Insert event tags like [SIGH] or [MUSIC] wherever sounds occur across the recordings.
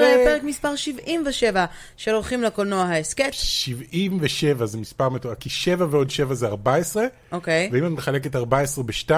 חבר'ה, פרק מספר 77 של הולכים לקולנוע ההסכת. 77 זה מספר מטורף, כי 7 ועוד 7 זה 14, אוקיי. ואם את מחלקת 14 ב-2,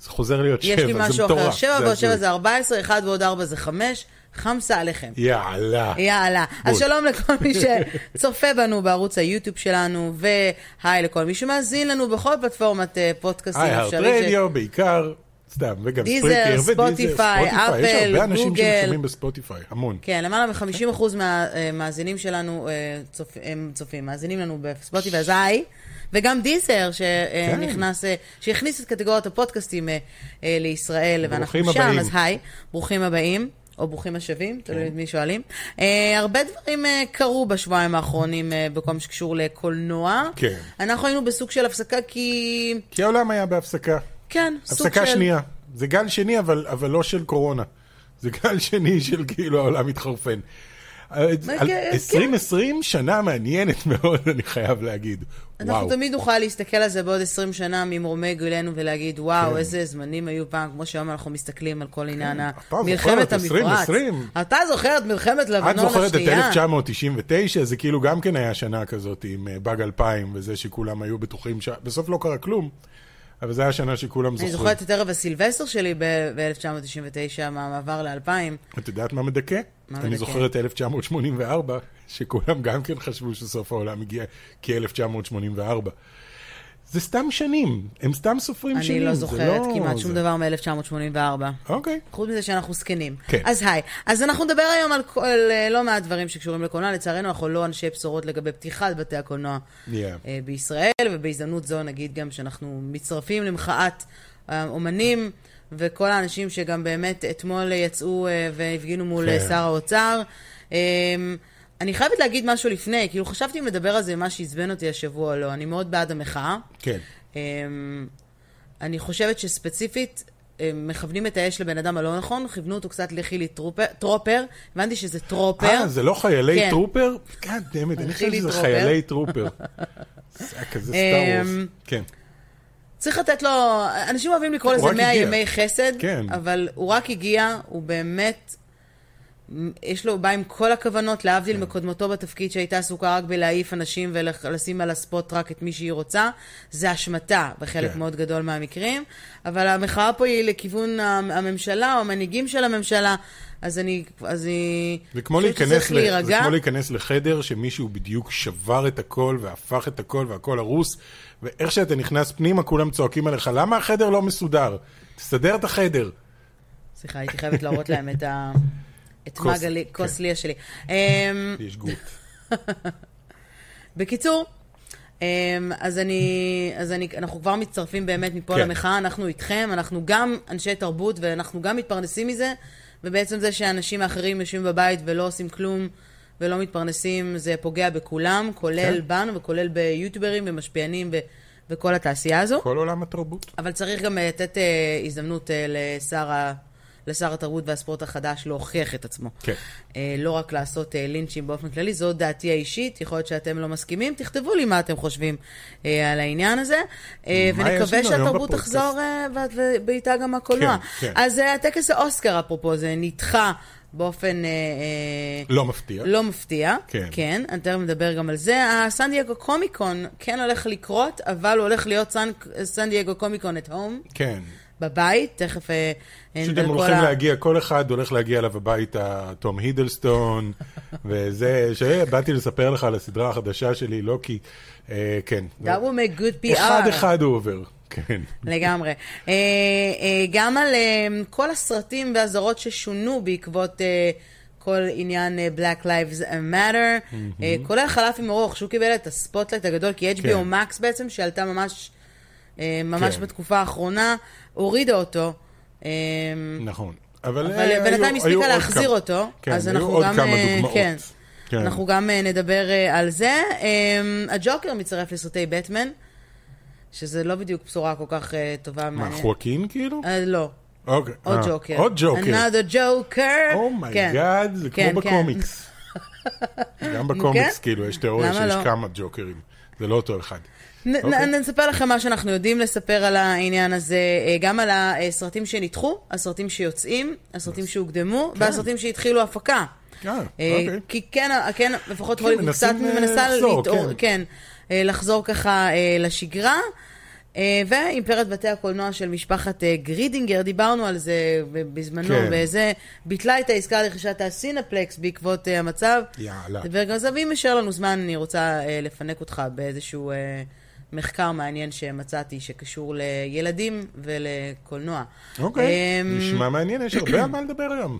זה חוזר להיות 7, יש לי זה משהו מטורף. אחר, 7 ועוד 7 הזוי. זה 14, 1 ועוד 4 זה 5, חמסה עליכם. יאללה. יאללה. אז. שלום לכל מי שצופה בנו בערוץ היוטיוב שלנו, והי לכל מי שמאזין לנו בכל פלטפורמת אה, פודקאסטים היי, אפשרית. ש- רדיו בעיקר, סתם, וגם Deezer, Spreaker ו Deezer, Spotify, יש Apple, הרבה אנשים גוגל. שמשלמים ב Spotify, המון. כן, למעלה מ-50% מהמאזינים שלנו אה, צופ- הם צופים, מאזינים לנו ב Spotify, אז היי. וגם Deezer, כן. שנכנס, אה, שהכניס את קטגוריית הפודקאסטים אה, אה, לישראל, ואנחנו שם, הבאים. אז היי, ברוכים הבאים. או ברוכים השבים, תלוי את מי שואלים. אה, הרבה דברים אה, קרו בשבועיים האחרונים אה, בכל מה שקשור לקולנוע. כן. אנחנו היינו בסוג של הפסקה כי... כי העולם היה בהפסקה. כן, סוג של... הפסקה שנייה. זה גל שני, אבל, אבל לא של קורונה. זה גל שני של כאילו העולם מתחרפן. על- כן, 2020 שנה מעניינת מאוד, אני חייב להגיד. אנחנו. תמיד נוכל להסתכל על זה בעוד 20 שנה ממרומי גילנו ולהגיד, וואו, כן. איזה זמנים היו פעם, כמו שהיום אנחנו מסתכלים על כל עניין מלחמת את 2020? המפרץ. אתה זוכר את מלחמת את לבנון זוכרת את השנייה? 1999, זה כאילו גם כן היה שנה כזאת עם אה, באג 2000, וזה שכולם היו בטוחים. בסוף לא קרה כלום, אבל זו הייתה שנה שכולם אני זוכרים. זוכרת את ערב הסילבסטר שלי ב-1999, מהמעבר ל-2000. את יודעת מה מדכא? מה אני מדכא? זוכר את 1984, שכולם גם כן חשבו שסוף העולם הגיע כ-1984. זה סתם שנים, הם סתם סופרים שנים. אני לא זוכרת כמעט זה. שום דבר מ-1984. אוקיי. חוץ מזה שאנחנו זקנים. כן. אז היי. אז אנחנו נדבר היום על, כל- על אה, לא מעט דברים שקשורים לקולנוע. לצערנו, אנחנו לא אנשי בשורות לגבי פתיחת בתי הקולנוע Yeah. אה, בישראל, ובהזדמנות זו נגיד גם שאנחנו מצטרפים למחאת האומנים וכל האנשים שגם באמת אתמול יצאו אה, והפגינו מול כן. שר האוצר. אני חייבת להגיד משהו לפני, כאילו חשבתי אם לדבר על זה, מה שעצבן אותי השבוע או לא. אני מאוד בעד המחאה. כן. אמ, אני חושבת שספציפית הם מכוונים את האש לבן אדם הלא נכון, כיוונו אותו קצת לחילי טרופר, טרופר, הבנתי שזה טרופר. אה, זה לא חיילי כן. טרופר? גאד דמת, אני חושב שזה טרופר. חיילי טרופר. זה היה כזה סטאר אמ, וורס. כן. צריך לתת לו, אנשים אוהבים לקרוא לזה רק 100 הגיע. ימי חסד, כן. אבל הוא רק הגיע, הוא באמת, יש לו, הוא בא עם כל הכוונות, להבדיל כן. מקודמתו בתפקיד שהייתה עסוקה רק בלהעיף אנשים ולשים על הספוט רק את מי שהיא רוצה. זה השמטה בחלק כן. מאוד גדול מהמקרים, אבל המחאה פה היא לכיוון הממשלה או המנהיגים של הממשלה, אז אני, אז היא... זה כמו, להיכנס ל... זה. כמו להיכנס לחדר שמישהו בדיוק שבר את הכל והפך את הכל והכל הרוס, ואיך שאתה נכנס פנימה כולם צועקים עליך, למה החדר לא מסודר? תסדר את החדר. סליחה, הייתי חייבת להראות להם את ה... את כוס, מגלי, כן. כוס ליה שלי. [LAUGHS] אמ, יש גות. בקיצור, אמ, אז אני, אז אני, אנחנו כבר מצטרפים באמת מפה כן. למחאה, אנחנו איתכם, אנחנו גם אנשי תרבות ואנחנו גם מתפרנסים מזה, ובעצם זה שאנשים האחרים יושבים בבית ולא עושים כלום ולא מתפרנסים, זה פוגע בכולם, כולל כן. בנו וכולל ביוטיוברים ומשפיענים ו- וכל התעשייה הזו. כל עולם התרבות. אבל צריך גם אה, לתת אה, הזדמנות אה, לשר, ה, לשר התרבות והספורט החדש להוכיח את עצמו. כן. אה, לא רק לעשות אה, לינצ'ים באופן כללי, זו דעתי האישית, יכול להיות שאתם לא מסכימים, תכתבו לי מה אתם חושבים אה, על העניין הזה, אה, ונקווה שהתרבות? תחזור, אה, ו- ובעיטה גם הקולנוע. כן, כן. אז אה, הטקס האוסקר, אפרופו, זה נדחה באופן... אה, אה, לא מפתיע. לא מפתיע, כן. כן, אני תכף מדבר גם על זה. הסן דייגו קומיקון כן הולך לקרות, אבל הוא הולך להיות סן, סן דייגו קומיקון את הום, כן. בבית, תכף אה, נדבר שאתם כל הולכים ה- להגיע, כל אחד הולך להגיע אליו הביתה, תום הידלסטון, [LAUGHS] וזה, שבאתי לספר לך על הסדרה החדשה שלי, לוקי, אה, כן. That will make good PR. אחד אחד הוא עובר, כן. לגמרי. אה, אה, גם על אה, כל הסרטים והסדרות ששונו בעקבות אה, כל עניין אה, Black Lives Matter, אה, כולל חלף עם ארוך, שהוא קיבל את ה spotlight הגדול, כי HBO כן. Max בעצם, שעלתה ממש, אה, ממש כן. בתקופה האחרונה, הורידה אותו. אה, נכון. אבל אבל אה, בינתיים הספיקה להחזיר כמה- אותו, כן, אז אנחנו גם... אה. כן. כן. אנחנו גם אה, נדבר אה, על זה. הג'וקר מצטרף לסרטי בטמן, שזה לא בדיוק בשורה כל כך טובה. מה. חואקין כאילו? לא, אוקיי. עוד ג'וקר. עוד ג'וקר. another joker. Oh my God, זה כן, כמו. בקומיקס. [LAUGHS] גם בקומיקס? כאילו, יש תיאוריה שיש לא? כמה ג'וקרים. זה לא אותו אחד. נ- אוקיי. נ- נספר לכם מה שאנחנו יודעים לספר על העניין הזה, אה, גם על הסרטים שנדחו, הסרטים שיוצאים, הסרטים שהוקדמו, והסרטים שהתחילו הפקה. אה, אה, אוקיי. כי כן, כן, לפחות כן, הוליווד קצת מנסה לחזור, להתעור- כן. כן, לחזור ככה לשגרה. ואימפריית בתי הקולנוע של משפחת גרידינגר, דיברנו על זה בזמנו, כן. וזה ביטלה את העסקה לרכישת ה Cineplex בעקבות המצב. יאללה. נדבר גם זה, ואם יישאר לנו זמן, אני רוצה לפנק אותך באיזשהו מחקר מעניין שמצאתי, שקשור לילדים ולקולנוע. אוקיי, אמ, נשמע מעניין, יש הרבה על מה לדבר היום.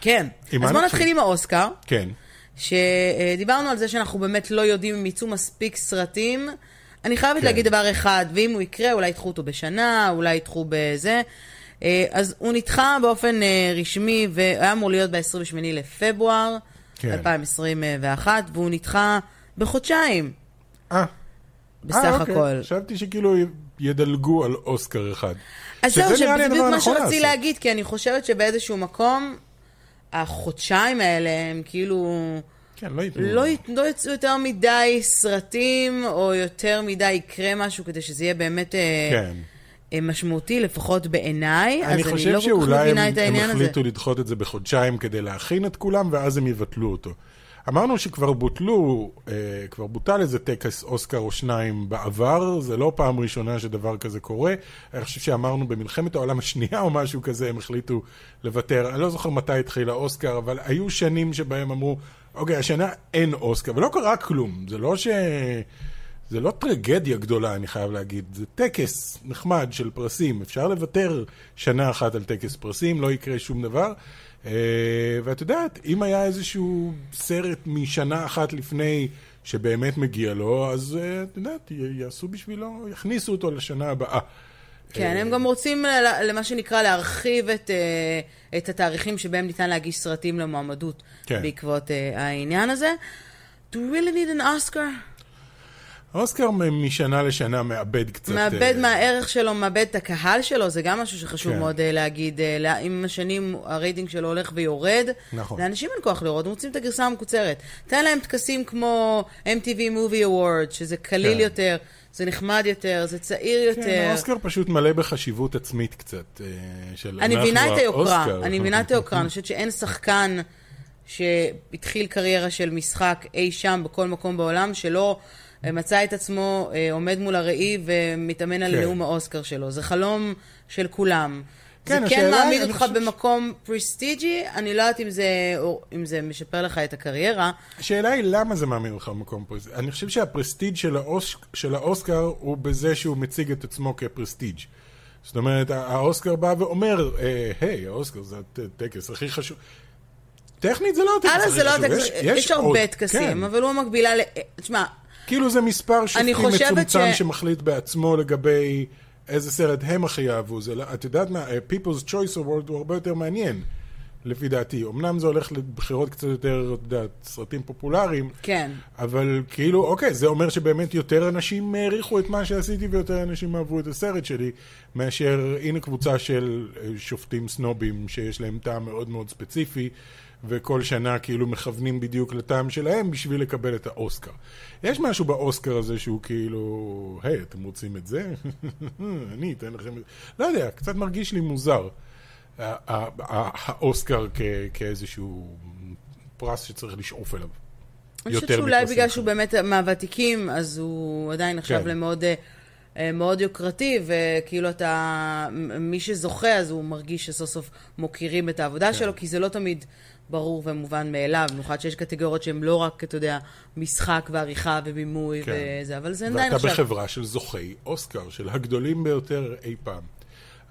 כן. אז מה בוא נתחיל? נתחיל עם האוסקר. כן. שדיברנו על זה שאנחנו באמת לא יודעים אם יצאו מספיק סרטים. אני חייבת כן. להגיד דבר אחד, ואם הוא יקרה, אולי ידחו אותו בשנה, אולי ידחו בזה. אה, אז הוא נדחה באופן אה, רשמי, והיה אמור להיות ב-28 לפברואר כן. 2021, והוא נדחה בחודשיים, אה. בסך אה, אוקיי. הכל. חשבתי שכאילו ידלגו על אוסקר אחד. אז זהו, שזה בדיוק מה שרציתי. להגיד, כי אני חושבת שבאיזשהו מקום, החודשיים האלה הם כאילו... כן, לא ייתנו. לא, י- לא יצאו יותר מדי סרטים, או יותר מדי יקרה משהו, כדי שזה יהיה באמת אה, כן. אה, משמעותי, לפחות בעיניי. אז אני אני חושב לא כל כך שאולי הם, מבינה את הם העניין הזה. החליטו לדחות את זה בחודשיים כדי להכין את כולם, ואז הם יבטלו אותו. אמרנו שכבר בוטלו, אה, כבר בוטל איזה טקס אוסקר או שניים בעבר, זה לא פעם ראשונה שדבר כזה קורה. אני חושב שאמרנו במלחמת העולם השנייה או משהו כזה, הם החליטו לוותר. אני לא זוכר מתי התחיל האוסקר, אבל היו שנים שבהם אמרו, אוקיי, השנה אין אוסקר, ולא קרה כלום. זה לא ש... זה לא טרגדיה גדולה, אני חייב להגיד. זה טקס נחמד של פרסים. אפשר לוותר שנה אחת על טקס פרסים, לא יקרה שום דבר. אה, ואת יודעת, אם היה איזשהו סרט משנה אחת לפני שבאמת מגיע לו, אז אה, את יודעת, יעשו בשבילו, יכניסו אותו לשנה הבאה. כן, אה, הם גם רוצים, למה שנקרא, להרחיב את, את התאריכים שבהם ניתן להגיש סרטים למועמדות כן. בעקבות העניין הזה. Do we really need an Oscar? האוסקר משנה לשנה מאבד קצת... מאבד אה, מהערך שלו, מאבד את הקהל שלו, זה גם משהו שחשוב כן. מאוד אה, להגיד. אה, לה- עם השנים הרייטינג שלו הולך ויורד. נכון. לאנשים אין כוח לראות, הם רוצים את הגרסה המקוצרת. תן להם טקסים כמו MTV Movie Award, שזה קליל כן. יותר, זה נחמד יותר, זה צעיר כן, יותר. האוסקר פשוט מלא בחשיבות עצמית קצת. אה, של אני מבינה את היוקרה. [LAUGHS] אני מבינה את היוקרה, אני חושבת שאין שחקן שהתחיל קריירה של משחק אי שם בכל מקום בעולם, שלא מצא את עצמו אה, עומד מול הראי ומתאמן על כן. נאום האוסקר שלו. זה חלום של כולם. כן, זה כן היא, מעמיד אותך חושב במקום פרסטיג'י, אני לא יודעת אם זה, או- אם זה משפר לך את הקריירה. השאלה היא למה זה מעמיד אותך במקום prestige. אני חושב שה prestige של, האוס... של האוסקר הוא בזה שהוא מציג את עצמו כ prestige. זאת אומרת, הא- האוסקר בא ואומר, אה, היי, האוסקר זה הטקס הכי חשוב. טכנית זה לא הטקס הכי זה לא חשוב. הטקס, יש עוד- הרבה טקסים, כן. אבל הוא המקבילה ל... תשמע, כאילו זה מספר שופטים מצומצם ש- שמחליט בעצמו לגבי איזה סרט הם הכי אהבו. זה, לא- את יודעת מה, אה, People's Choice Award הוא הרבה יותר מעניין, לפי דעתי. אמנם זה הולך לבחירות קצת יותר, את יודעת, סרטים פופולריים, כן. אבל כאילו, אוקיי, זה אומר שבאמת יותר אנשים העריכו את מה שעשיתי ויותר אנשים אהבו את הסרט שלי, מאשר הנה קבוצה של אה, שופטים סנובים שיש להם טעם מאוד מאוד ספציפי, וכל שנה כאילו מכוונים בדיוק לטעם שלהם בשביל לקבל את האוסקר. יש משהו באוסקר הזה שהוא כאילו, היי, אתם רוצים את זה? [LAUGHS] אני אתן לכם את זה. לא יודע, קצת מרגיש לי מוזר. האוסקר כ- כאיזשהו פרס שצריך לשאוף אליו. אני חושבת שאולי בגלל. שהוא באמת מהוותיקים, אז הוא עדיין נחשב כן. למאוד אה, אה, מאוד יוקרתי, וכאילו אתה, מי שזוכה, אז הוא מרגיש שסוף סוף מוקירים את כן. העבודה שלו, כי זה לא תמיד ברור ומובן מאליו, במיוחד שיש קטגוריות שהן לא רק, אתה יודע, משחק ועריכה ובימוי כן. וזה, אבל זה עדיין ואתה נחשב. בחברה של זוכי אוסקר, של הגדולים ביותר אי פעם.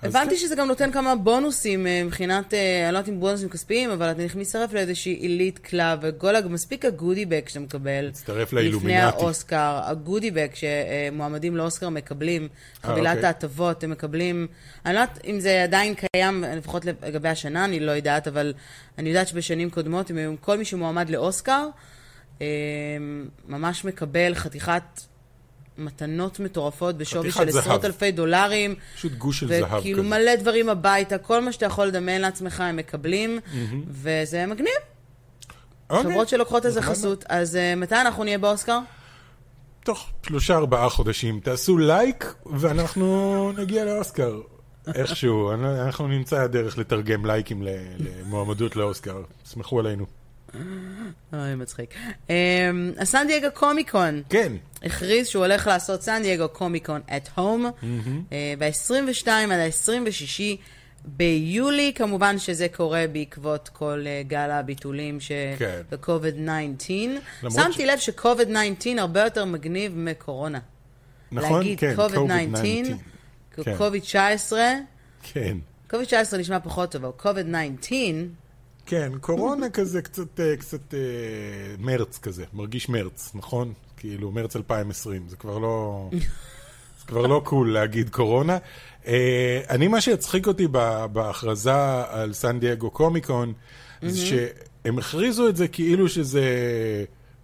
הבנתי כן, שזה גם נותן כמה בונוסים אה, מבחינת, אה, אני לא יודעת אם בונוסים כספיים, אבל אתה נכנס להצטרף לאיזושהי עילית club, וכל מספיק ה goodie bag שאתה מקבל. לפני לאילומינטי. האוסקר, ה goodie bag שמועמדים לאוסקר מקבלים, חבילת אוקיי. ההטבות, הם מקבלים, אני לא יודעת אם זה עדיין קיים, לפחות לגבי השנה, אני לא יודעת, אבל אני יודעת שבשנים קודמות, אם כל מי שמועמד לאוסקר, אה, ממש מקבל חתיכת מתנות מטורפות בשווי של. עשרות אלפי דולרים. פשוט גוש של זהב וכאילו כזה. מלא דברים הביתה, כל מה שאתה יכול לדמיין לעצמך הם מקבלים, וזה מגניב. אוקיי. חברות שלוקחות איזה חסות. אז אה, מתי אנחנו נהיה באוסקר? תוך שלושה ארבעה חודשים תעשו לייק ואנחנו נגיע לאוסקר. איכשהו, אנחנו נמצא הדרך לתרגם לייקים למועמדות לאוסקר. סמכו עלינו. אוי, מצחיק. הסן דייגו קומיקון. כן. הכריז שהוא הולך לעשות סן דייגו קומיקון at home ב-22 עד ה-26 ביולי, כמובן שזה קורה בעקבות כל uh, גל הביטולים של כן. COVID-19. למרות שמתי לב ש-COVID-19 הרבה יותר מגניב מקורונה. נכון, כן, COVID-19, כן. COVID-19, כן. COVID-19 נשמע פחות טוב, אבל COVID-19, כן, קורונה כזה קצת, אה, קצת אה, מרץ כזה, מרגיש מרץ, נכון? כאילו, מרץ 2020, זה כבר לא... זה כבר לא קול להגיד קורונה. אה, אני, מה שהצחיק אותי בהכרזה על סן דייגו קומיקון, זה שהם הכריזו את זה כאילו שזה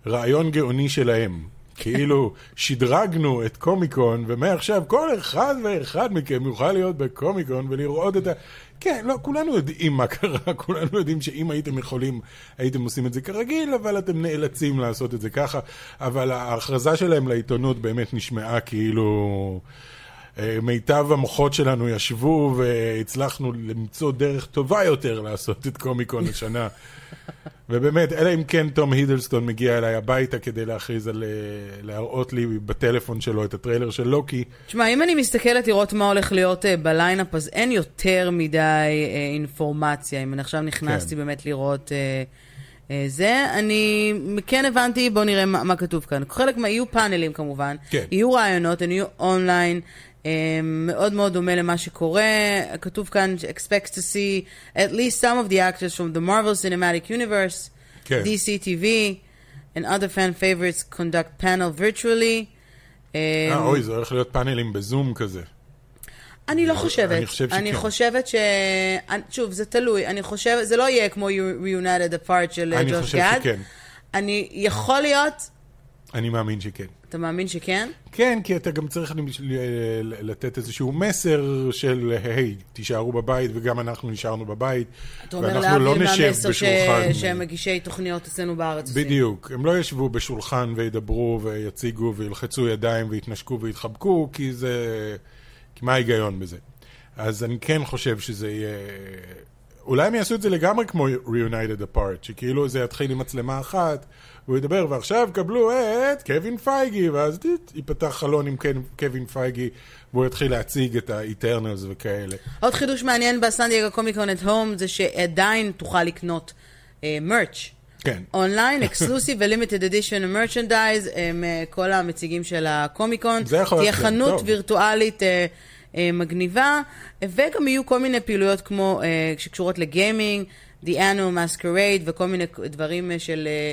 רעיון גאוני שלהם. כאילו, שדרגנו את קומיקון, ומעכשיו כל אחד ואחד מכם יוכל להיות בקומיקון ולראות את ה... כן, לא, כולנו יודעים מה קרה, [LAUGHS] כולנו יודעים שאם הייתם יכולים, הייתם עושים את זה כרגיל, אבל אתם נאלצים לעשות את זה ככה. אבל ההכרזה שלהם לעיתונות באמת נשמעה כאילו... אה, מיטב המוחות שלנו ישבו והצלחנו למצוא דרך טובה יותר לעשות את קומיקון השנה. [LAUGHS] ובאמת, אלא אם כן תום הידלסטון מגיע אליי הביתה כדי להכריז על... אה, להראות לי בטלפון שלו את הטריילר של לוקי. תשמע, אם אני מסתכלת לראות מה הולך להיות uh, ב lineup, אז אין יותר מדי uh, אינפורמציה. אם אני עכשיו נכנסתי כן. באמת לראות uh, uh, זה, אני כן הבנתי, בואו נראה מה, מה כתוב כאן. חלק מה... יהיו פאנלים כמובן, כן. יהיו ראיונות, הם יהיו אונליין. Um, מאוד מאוד דומה למה שקורה, כתוב כאן, expect to see at least some of the actors from the Marvel Cinematic Universe, כן. DC TV, and other fan favorites conduct panel virtually. אה, Um, אוי, זה הולך להיות פאנלים בזום כזה. אני לא חושבת. אני חושב אני שכן. חושבת ש... אני- שוב, זה תלוי. אני חושבת, זה לא יהיה כמו Reunited Apart של אה, אני ג'וש חושב גד. שכן. אני, יכול להיות, אני מאמין שכן. אתה מאמין שכן? כן, כי אתה גם צריך ל- לתת איזשהו מסר של, היי, תישארו בבית, וגם אנחנו נשארנו בבית, אתה אומר ואנחנו לא נשב מהמסר ש... בשולחן. שהם מגישי תוכניות אצלנו בארץ עושים. בדיוק. הם לא ישבו בשולחן וידברו ויציגו וילחצו ידיים ויתנשקו ויתחבקו, כי זה... כי מה ההיגיון בזה? אז אני כן חושב שזה יהיה... אולי הם יעשו את זה לגמרי כמו Reunited Apart, שכאילו זה יתחיל עם מצלמה אחת, והוא ידבר, ועכשיו קבלו את קווין פייגי, ואז ייפתח חלון עם קווין- פייגי, והוא יתחיל להציג את ה-Eternals וכאלה. עוד חידוש מעניין ב-San Diego Comic-Con at Home זה שעדיין תוכל לקנות merch. כן. online, exclusive ו-limited edition merchandise, כל המציגים של הקומיקון. זה יכול תהיה להיות חנות טוב. וירטואלית אה, אה, מגניבה, וגם יהיו כל מיני פעילויות כמו, אה, שקשורות לגיימינג, The Annual Masquerade וכל מיני דברים אה, של, אה, אה,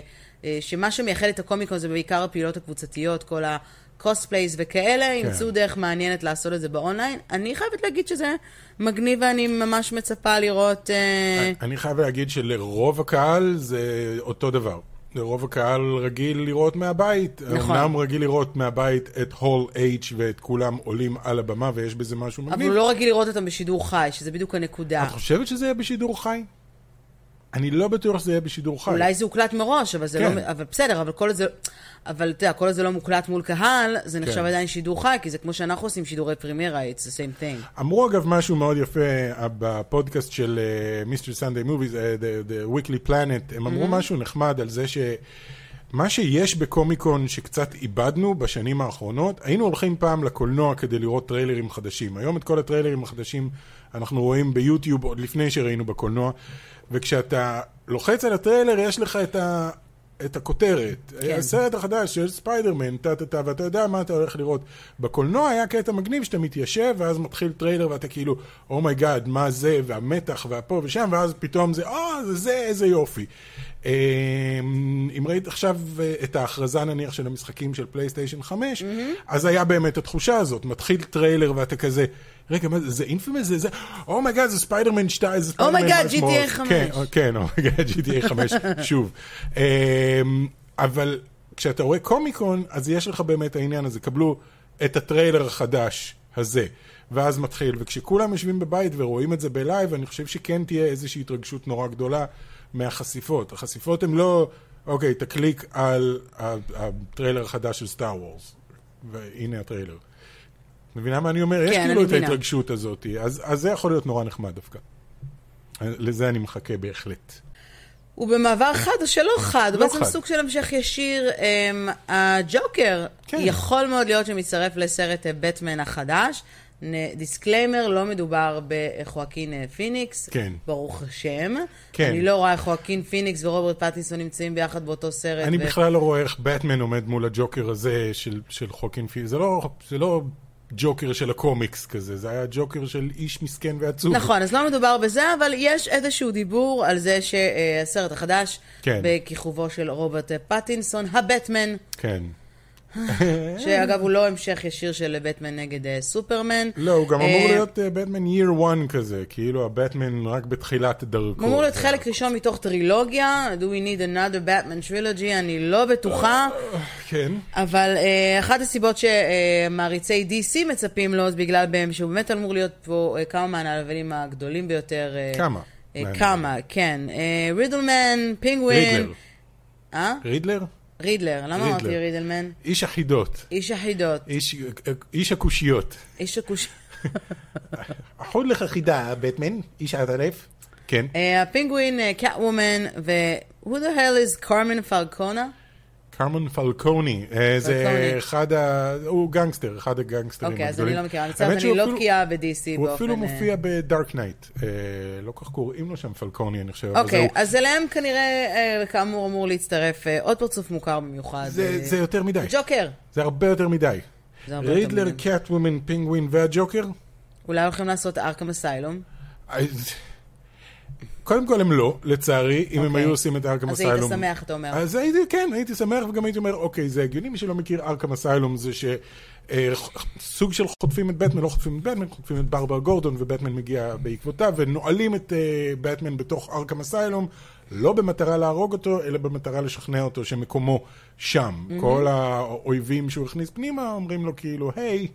שמה שמייחד את הקומיקון זה בעיקר הפעילויות הקבוצתיות, כל ה-cosplays וכאלה, כן. ימצאו דרך מעניינת לעשות את זה ב-online. אני חייבת להגיד שזה מגניב ואני ממש מצפה לראות... אה, אני חייב להגיד שלרוב הקהל זה אותו דבר. לרוב הקהל רגיל לראות מהבית. נכון. אמנם רגיל לראות מהבית את הול H ואת כולם עולים על הבמה ויש בזה משהו אבל מגניב. הוא לא רגיל לראות אותם בשידור חי, שזה בדיוק הנקודה. את חושבת שזה יהיה בשידור חי? אני לא בטוח שזה יהיה בשידור חי. אולי זה הוקלט מראש, אבל זה כן. לא... אבל בסדר, אבל כל זה... אבל אתה יודע, כל עוד זה לא מוקלט מול קהל, זה נחשב כן. עדיין שידור חי, כי זה כמו שאנחנו עושים שידורי פרימיירה, it's the same thing. אמרו אגב משהו מאוד יפה אה, בפודקאסט של אה, Mr. Sunday Movies, The Weekly Planet, הם אמרו משהו נחמד על זה שמה שיש בקומיקון שקצת איבדנו בשנים האחרונות, היינו הולכים פעם לקולנוע כדי לראות טריילרים חדשים. היום את כל הטריילרים החדשים אנחנו רואים ביוטיוב עוד לפני שראינו בקולנוע, וכשאתה לוחץ על הטריילר יש לך את ה... את הכותרת, כן. הסרט החדש של ספיידרמן, טה-טה-טה, ואתה יודע מה אתה הולך לראות. בקולנוע היה קטע מגניב שאתה מתיישב, ואז מתחיל טריילר ואתה כאילו, oh my god, מה זה, והמתח, והפה ושם, ואז פתאום זה, אה, זה זה, איזה יופי. אה, אם ראית עכשיו אה, את ההכרזה נניח של המשחקים של פלייסטיישן 5, אז היה באמת התחושה הזאת, מתחיל טריילר ואתה כזה, רגע, מה זה, זה Infamous? זה זה, oh my god, זה ספיידרמן 2, זה ספיידרמן oh my god, משהו GTA מאוד." 5. כן, כן, oh my god, GTA [LAUGHS] 5, שוב. אמ, אבל כשאתה רואה קומיקון, אז יש לך באמת העניין הזה. קבלו את הטריילר החדש הזה, ואז מתחיל. וכשכולם יושבים בבית ורואים את זה בלייב, אני חושב שכן תהיה איזושהי התרגשות נורא גדולה מהחשיפות. החשיפות הן לא אוקיי, תקליק על הטריילר החדש של סטאר וורס. והנה הטריילר. מבינה מה אני אומר? יש כן, כאילו אני את. ההתרגשות הזאת. אז, אז זה יכול להיות נורא נחמד דווקא. לזה אני מחכה בהחלט. הוא במעבר חד או שלא חד, הוא לא בעצם חד. סוג של המשך ישיר. אמ, הג'וקר כן. יכול מאוד להיות שמצטרף לסרט בטמן החדש. disclaimer, לא מדובר בחואקין אה, פיניקס, כן. ברוך השם. כן. אני לא רואה איך חואקין פיניקס ורוברט פטינסון נמצאים ביחד באותו סרט. אני ו- בכלל לא רואה איך בטמן עומד מול הג'וקר הזה של, של חוקין פי. זה לא, זה לא ג'וקר של הקומיקס כזה, זה היה ג'וקר של איש מסכן ועצוב. נכון, אז לא מדובר בזה, אבל יש איזשהו דיבור על זה שהסרט החדש, כן. בכיכובו של רוברט פטינסון, הבטמן, כן. [LAUGHS] שאגב הוא לא המשך ישיר של בטמן נגד אה, סופרמן. לא, הוא גם אמור אה, להיות בטמן year one כזה, כאילו הבטמן רק בתחילת דרכו. הוא אמור להיות חלק ראשון מתוך טרילוגיה, Do we need another Batman trilogy, אני לא בטוחה, כן. אבל אה, אחת הסיבות שמעריצי DC מצפים לו, זה בגלל בהם שהוא באמת אמור להיות פה אה, כמה מהנבלים הגדולים ביותר. אה, כמה? אה. כמה, כן. אה, רידלמן, פינגווין. רידלר. אה? רידלר? רידלר, למה רידלר. אמרתי רידלמן? איש החידות. איש החידות, איש, איש הקושיות. איש הכוש... אחוד [LAUGHS] לך חידה, בטמן, איש העטלף. כן. אה, הפינגווין, קאט וומן, ו-who the hell is קרמן פלקונה? קרמן פלקוני, אה, זה. אחד ה... הוא גנגסטר, אחד הגנגסטרים אוקיי, אז אני הגדולים. לא מכירה, אני לא בקיאה ב-DC הוא באופן... אפילו אה, מופיע ב-Dark Knight. אה, לא כל כך קוראים לו שם פלקוני, אני חושב. אוקיי. אז אליהם כנראה, אה, כאמור, אמור להצטרף עוד פרצוף מוכר במיוחד. זה יותר מדי. ג'וקר. זה הרבה יותר מדי. רידלר. קאט וומן, פינגווין והג'וקר? אולי הולכים לעשות ארכם אסיילום. אה, קודם כל הם לא, לצערי, אם הם אוקיי. היו עושים את Arkham אז Asylum. היית שמח, אתה אומר. אז הייתי, כן, הייתי שמח וגם הייתי אומר, אוקיי, זה הגיוני, מי שלא מכיר Arkham Asylum זה שסוג של חוטפים את בטמן, לא חוטפים את בטמן, חוטפים את ברבר גורדון ובטמן מגיע בעקבותיו ונועלים את אה, בטמן בתוך ארכם אסיילום, לא במטרה להרוג אותו, אלא במטרה לשכנע אותו שמקומו שם. כל האויבים שהוא הכניס פנימה אומרים לו כאילו, היי,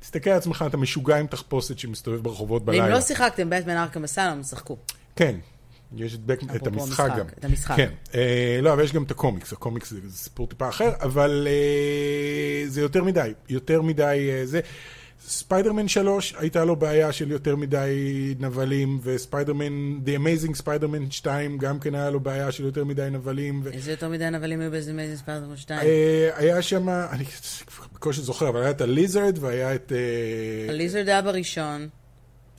תסתכל על עצמך, אתה משוגע עם תחפושת שמסתובב ברחובות בלילה. ואם לא שיחקתם בטמן ארכם אסיילום, שחקו. כן, יש את, בק... את המשחק משחק, גם. את המשחק. כן, אה, לא, אבל יש גם את הקומיקס, הקומיקס זה זה סיפור טיפה אחר, אבל אה, זה יותר מדי, יותר מדי אה, זה. ספיידרמן 3, הייתה לו בעיה של יותר מדי נבלים, וספיידרמן, The Amazing Spider-Man 2, גם כן היה לו בעיה של יותר מדי נבלים. ו... איזה יותר מדי נבלים היו ב-Amazing ספיידרמן 2? אה, היה שם, אני בקושי זוכר, אבל היה את הליזרד והיה את... הליזרד היה בראשון,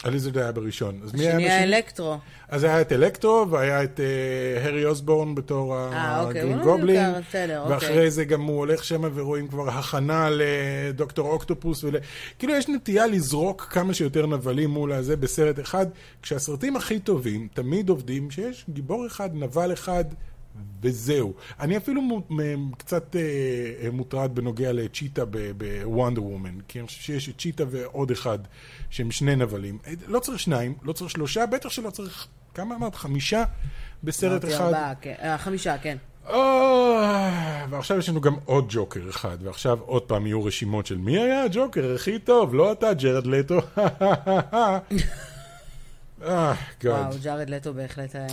הליזרד היה בראשון. אז מי היה השני בשני? אלקטרו. אז היה את אלקטרו, והיה את אה, הרי אוסבורן בתור אה, אוקיי, הגרין לא גובלין, אוקיי. ואחרי זה גם הוא הולך שם ורואים כבר הכנה לדוקטור אוקטופוס, ול... כאילו יש נטייה לזרוק כמה שיותר נבלים מול הזה בסרט אחד, כשהסרטים הכי טובים תמיד עובדים שיש גיבור אחד, נבל אחד, וזהו. אני אפילו קצת אה, אה, מוטרד בנוגע לצ'יטה בוונדר וומן, כי אני חושב שיש את צ'יטה ועוד אחד שהם שני נבלים. אה, לא צריך שניים, לא צריך שלושה, בטח שלא צריך, כמה אמרת? חמישה בסרט אחד. ארבעה, כן. חמישה, כן. ועכשיו יש לנו גם עוד ג'וקר אחד, ועכשיו עוד פעם יהיו רשימות של מי היה הג'וקר הכי טוב, לא אתה, ג'רד לטו. [LAUGHS] [LAUGHS] אה, וואו, God. ג'ארד לטו בהחלט אה,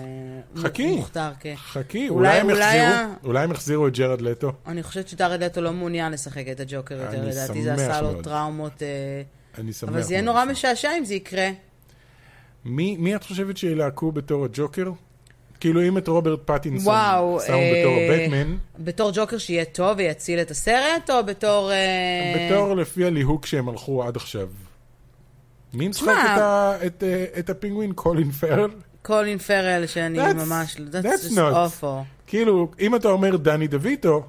חכי. מוכתר, כן. חכי, אולי- הם יחזירו, אולי הם יחזירו את ג'רד לטו. אני חושבת שג'ארד לטו לא מעוניין לשחק את הג'וקר יותר, לדעתי זה עשה לו מאוד. טראומות. אה, אני שמח. אבל זה יהיה מאוד נורא. משעשע אם זה יקרה. מי מי את חושבת שילהקו בתור הג'וקר? כאילו אם את רוברט פטינסון וואו, שמו אה, בתור הבטמן, בתור ג'וקר שיהיה טוב ויציל את הסרט, או בתור... אה, בתור לפי הליהוק שהם הלכו עד עכשיו. מי משחק את אה, את הפינגווין? קולין פרל? קולין פרל, שאני ממש... that's not. awful. כאילו, אם אתה אומר דני דויטו,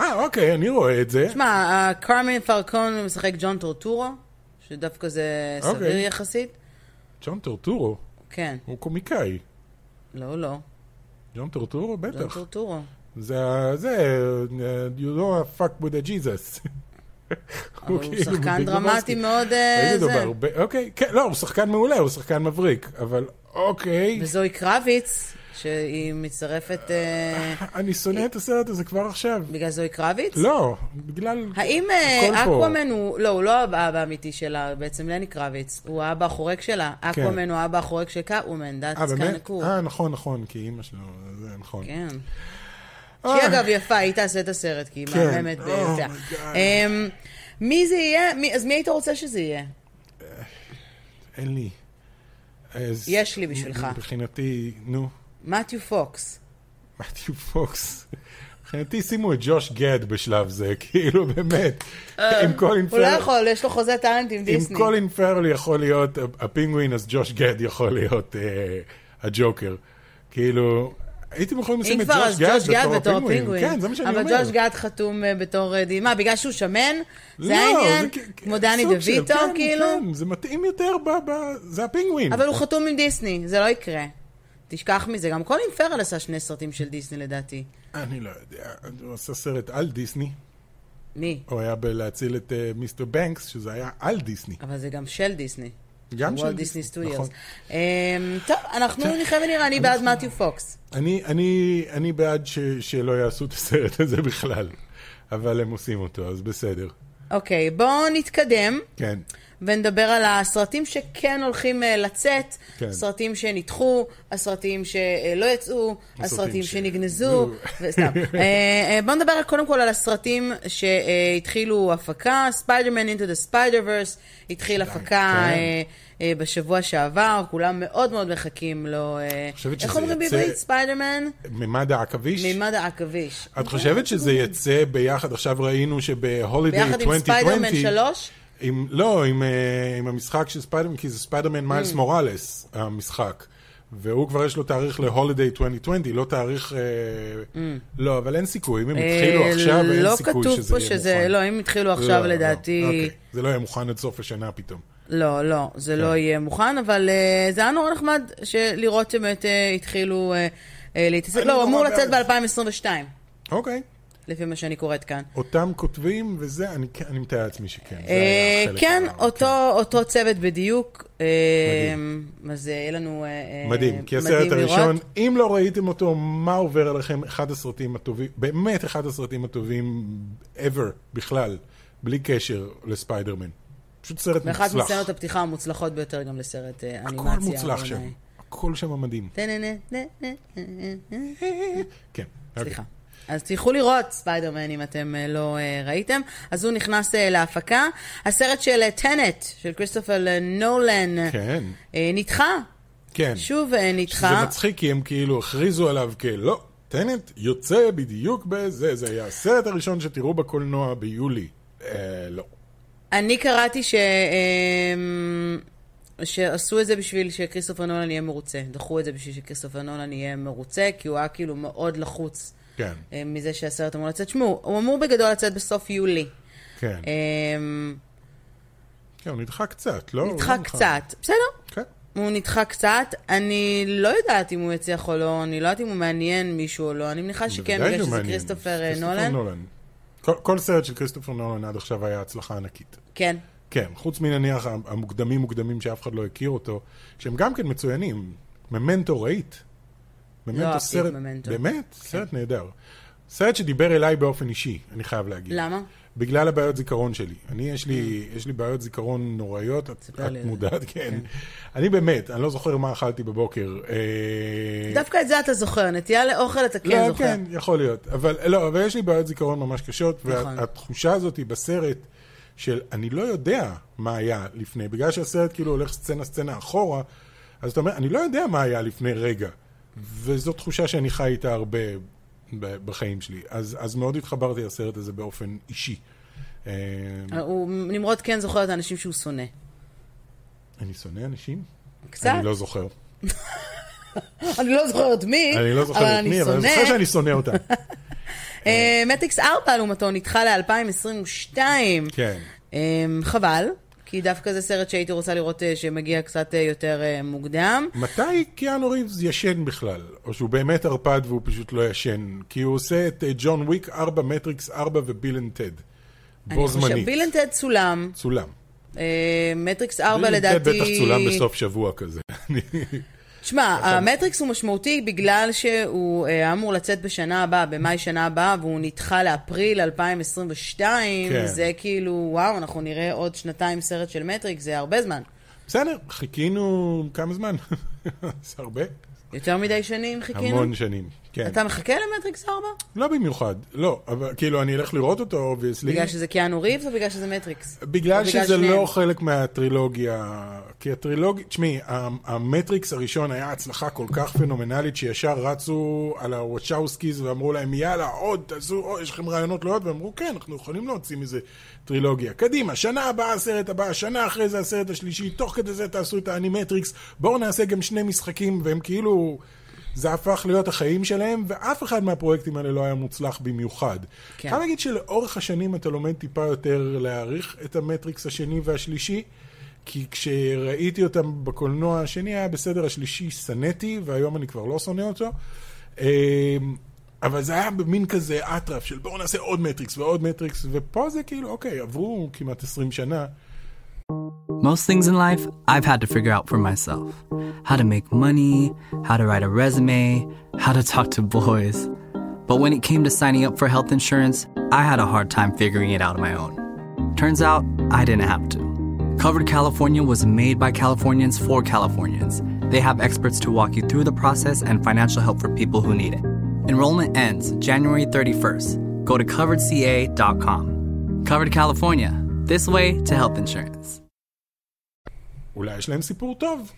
אה, אוקיי, אני רואה את זה. תשמע, קרמן פלקון משחק ג'ון טורטורו, שדווקא זה סביר אוקיי. יחסית. ג'ון טורטורו, כן. הוא קומיקאי. לא, לא. ג'ון טורטורו? ג'ון בטח. טורטורו. זה, זה, uh, you don't fuck with the Jesus. [LAUGHS] אבל הוא כאילו שחקן דרמטי. מאוד אה, איזה. דבר, ב- אוקיי, כן, לא, הוא שחקן מעולה, הוא שחקן מבריק, אבל אוקיי. וזוהי קרביץ, שהיא מצטרפת... אה, אני שונא את הסרט הזה כבר עכשיו. בגלל זוהי קרביץ? לא, בגלל... האם אה. אקוואמן הוא... לא, הוא לא האבא האמיתי שלה, בעצם לני קרביץ. הוא האבא החורג שלה. אקוואמן הוא האבא החורג של. אה, kind of cool. אה, נכון, נכון, כי אימא שלו, זה נכון. כן. שהיא אה. אגב יפה, היא תעשה את הסרט, כי היא כן. מהממת Oh God. אמ, מי זה יהיה? אז מי היית רוצה שזה יהיה? אין לי. יש לי בשבילך. מבחינתי, נו, מתיו פוקס. מתיו פוקס. מבחינתי שימו את ג'וש גד בשלב זה, [LAUGHS] כאילו באמת. אם קולין הוא לא. יכול, יש לו חוזה טאלנט עם אם דיסני. קולין פרל יכול להיות הפינגווין, אז ג'וש גד יכול להיות אה, הג'וקר. כאילו, הייתם יכולים לשים את ג'וש גד בתור הפינגווין. הפינגווין. כן, זה מה שאני אומר. אבל ג'וש גד חתום אה, בתור... אה, די- מה, בגלל שהוא שמן? לא, זה העניין? כ- כמו דני דויטו, כן, כאילו? כן, זה מתאים יותר, ב, ב, זה הפינגווין. אבל הוא חתום עם דיסני, זה לא יקרה. תשכח מזה. גם קולין פרל עשה שני סרטים של דיסני לדעתי. אני לא יודע, הוא עשה סרט על דיסני, מי? הוא היה בלהציל את אה, מיסטר בנקס, שזה היה על דיסני. אבל זה גם של דיסני. גם של דיסני סטודיוס. נכון. אמ, טוב, אנחנו נחיה ונראה, אני בעד מתיו פוקס. אני, בעד שלא יעשו את הסרט הזה בכלל, אבל הם עושים אותו, אז בסדר. אוקיי, בואו נתקדם. כן. ונדבר על הסרטים שכן הולכים אה, לצאת, כן. סרטים שנדחו, הסרטים שלא יצאו, הסרטים ש- שנגנזו. וסתם. [LAUGHS] אה, אה, בואו נדבר קודם כל על הסרטים שהתחילו הפקה, ספיידרמן into the Spider-Verse התחיל הפקה כן. בשבוע שעבר, כולם מאוד מאוד מחכים לו. איך אומרים יצא- בעברית? ספיידרמן? ממד העכביש? מימד העכביש. את חושבת שזה יצא ביחד? עכשיו ראינו שב holiday ביחד 2020... עם ספיידרמן 3? עם, לא, עם, אה, עם המשחק של ספיידרמן, כי זה ספיידרמן Mm. מיילס מוראלס, המשחק. והוא כבר יש לו תאריך להולידיי 2020, לא תאריך... אה, לא, אבל אין סיכוי, אם הם התחילו Mm. אה, עכשיו, אין לא סיכוי כתוב שזה פה יהיה שזה, מוכן. לא, אם התחילו עכשיו לא, לא, לדעתי... אוקיי. זה לא יהיה מוכן עד סוף השנה פתאום. לא, לא, זה כן. לא יהיה מוכן, אבל uh, זה היה נורא נחמד לראות שבאמת uh, התחילו uh, uh, להתעסק. לא, הוא נורא אמור. לצאת ב-2022, אוקיי. לפי מה שאני קוראת כאן. אותם כותבים וזה, אני, כן- אני מתאר לעצמי שכן. אה, כן, מה- אותו, אותו צוות בדיוק. אה, אז אה, יהיה לנו אה, אה, מדהים, כי הסרט מדהים הראשון, לראות. אם לא ראיתם אותו, מה עובר עליכם? אחד הסרטים הטובים, באמת אחד הסרטים הטובים ever, בכלל, בלי קשר לספיידרמן. פשוט סרט ואחת מוצלח. מסצנות הפתיחה המוצלחות ביותר גם לסרט אה, הכל אנימציה. מוצלח שם. הכל שם מדהים. כן. סליחה. אז תלכו לראות ספיידרמן אם אתם אה, לא אה, ראיתם. אז הוא נכנס אה, להפקה. הסרט של טנט, של כריסטופר אה, נולן, כן, נדחה. כן. שוב אה, שזה נדחה. מצחיק, כי הם כאילו הכריזו עליו כלא, טנט יוצא בדיוק בזה, זה היה הסרט הראשון שתראו בקולנוע ביולי. אה, לא. אני קראתי ש... אמ, שעשו את זה בשביל שכריסטופר נולן יהיה מרוצה. דחו את זה בשביל שכריסטופר נולן יהיה מרוצה, כי הוא היה כאילו מאוד לחוץ כן, אה, מזה שהסרט אמור לצאת. שמעו, הוא אמור בגדול לצאת בסוף יולי. כן. אמ, כן, הוא נדחה קצת, לא? נדחה לא קצת. בסדר, כן. הוא נדחה קצת. אני לא יודעת אם הוא יצליח או לא, אני לא יודעת אם הוא מעניין מישהו או לא. אני מניחה שכן, בגלל שזה אה, כריסטופר נולן. כל, כל סרט של כריסטופר נולן עד עכשיו היה הצלחה ענקית. כן. כן, חוץ מנניח המוקדמים מוקדמים שאף אחד לא הכיר אותו, שהם גם כן מצוינים. ממנטו ראית? ממנטו לא סרט, ממנטו. באמת? סרט נהדר. סרט שדיבר אליי באופן אישי, אני חייב להגיד. למה? בגלל הבעיות זיכרון שלי. אני, יש לי, יש לי בעיות זיכרון נוראיות, את, את מודעת, כן. אני באמת, אני לא זוכר מה אכלתי בבוקר. אה, דווקא את זה אתה זוכר, נטייה לאוכל אתה כן לא, זוכר. כן, יכול להיות. אבל לא, אבל יש לי בעיות זיכרון ממש קשות, נכון. והתחושה הזאת היא בסרט של אני לא יודע מה היה לפני, בגלל שהסרט כאילו הולך סצנה סצנה אחורה, אז אתה אומר, אני לא יודע מה היה לפני רגע. וזו תחושה שאני חי איתה הרבה בחיים שלי. אז, אז מאוד התחברתי לסרט הזה באופן אישי. אה, הוא, נמרוד כן זוכר את האנשים שהוא שונא. אני שונא אנשים? קצת. אני לא זוכר. [LAUGHS] אני לא זוכרת מי, אני לא אבל זוכר את אני מי, אבל אני. זוכר שאני שונא אותה. [LAUGHS] אה, מטריקס 4 לעומתו נדחה ל-2022. כן. אה, חבל, כי דווקא זה סרט שהייתי רוצה לראות אה, שמגיע קצת אה, יותר אה, מוקדם. מתי קיאנו ריבס ישן בכלל? או שהוא באמת ערפד והוא פשוט לא ישן? כי הוא עושה את ג'ון וויק 4, מטריקס 4 וביל אנד טד. בו אני חושב, זמנית. ביל אנד טד צולם, צולם. מטריקס 4 ביל אנד טד לדעתי... בטח צולם בסוף שבוע כזה. [LAUGHS] תשמע, המטריקס הוא משמעותי בגלל שהוא אה, אמור לצאת בשנה הבאה, במאי שנה הבאה, והוא נדחה לאפריל 2022. כן. זה כאילו, וואו, אנחנו נראה עוד שנתיים סרט של מטריקס, זה הרבה זמן. בסדר, חיכינו כמה זמן? [LAUGHS] זה הרבה. יותר מדי שנים חיכינו? המון שנים, כן. אתה מחכה למטריקס 4? לא במיוחד, לא, אבל כאילו אני אלך לראות אותו, obviously. בגלל שזה קיאנו ריבס או בגלל שזה מטריקס? בגלל שזה לא חלק מהטרילוגיה, כי הטרילוגיה, תשמעי, המטריקס הראשון היה הצלחה כל כך פנומנלית שישר רצו על הוואצ'אוסקיז ואמרו להם יאללה עוד תעשו, או, יש לכם רעיונות לעוד, והם כן, אנחנו יכולים להוציא מזה טרילוגיה. קדימה, שנה הבאה הסרט הבא, שנה אחרי זה הסרט השלישי, תוך כדי זה תעשו את האנימטריקס, בואו נעשה גם שני משחקים, והם כאילו... זה הפך להיות החיים שלהם, ואף אחד מהפרויקטים האלה לא היה מוצלח במיוחד. כן. חייב להגיד שלאורך השנים אתה לומד טיפה יותר להעריך את המטריקס השני והשלישי, כי כשראיתי אותם בקולנוע, השני היה בסדר, השלישי שנאתי, והיום אני כבר לא שונא אותו. אמ, אבל זה היה במין כזה אטרף של בואו נעשה עוד מטריקס ועוד מטריקס, ופה זה כאילו, אוקיי, עברו כמעט 20 שנה. Most things in life I've had to figure out for myself. How to make money, how to write a resume, how to talk to boys. But when it came to signing up for health insurance, I had a hard time figuring it out on my own. Turns out I didn't have to. Covered California was made by Californians for Californians. They have experts to walk you through the process and financial help for people who need it. Enrollment ends January 31st. Go to coveredca.com. Covered California, this way to health insurance. אולי יש להם סיפור טוב.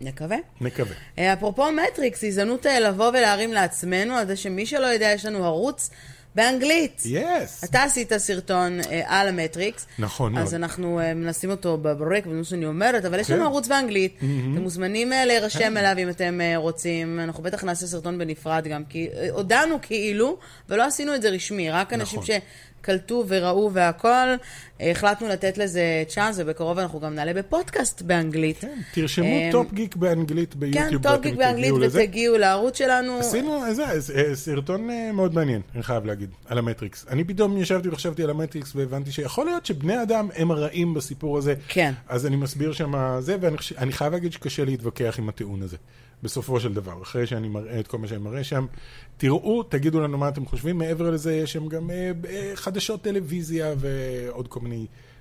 נקווה. נקווה. אפרופו מטריקס, הזדמנות לבוא ולהרים לעצמנו על זה שמי שלא יודע, יש לנו ערוץ באנגלית. יס. Yes. אתה עשית סרטון uh, על המטריקס. נכון מאוד. אז אנחנו uh, מנסים אותו בברק, במה שאני אומרת, אבל okay. יש לנו כן. ערוץ באנגלית. Mm-hmm. אתם מוזמנים uh, להירשם אליו אם אתם uh, רוצים. אנחנו בטח נעשה סרטון בנפרד גם, כי uh, הודענו כאילו, ולא עשינו את זה רשמי, רק אנשים נכון. קלטו וראו והכל. החלטנו לתת לזה צ'אנס, ובקרוב אנחנו גם נעלה בפודקאסט באנגלית. כן, תרשמו טופ גיק באנגלית ביוטיוב. כן, טופ גיק באנגלית ותגיעו לערוץ שלנו. עשינו איזה סרטון מאוד מעניין, אני חייב להגיד, על המטריקס. אני פתאום ישבתי וחשבתי על המטריקס והבנתי שיכול להיות שבני אדם הם הרעים בסיפור הזה. כן. אז אני מסביר שם זה, ואני חייב להגיד שקשה להתווכח עם הטיעון הזה. בסופו של דבר, אחרי שאני מראה את כל מה שאני מראה שם. תראו, תגידו לנו מה אתם חושבים. מעבר לזה, יש שם גם אה, אה, חדשות טלוויזיה ועוד כל מיני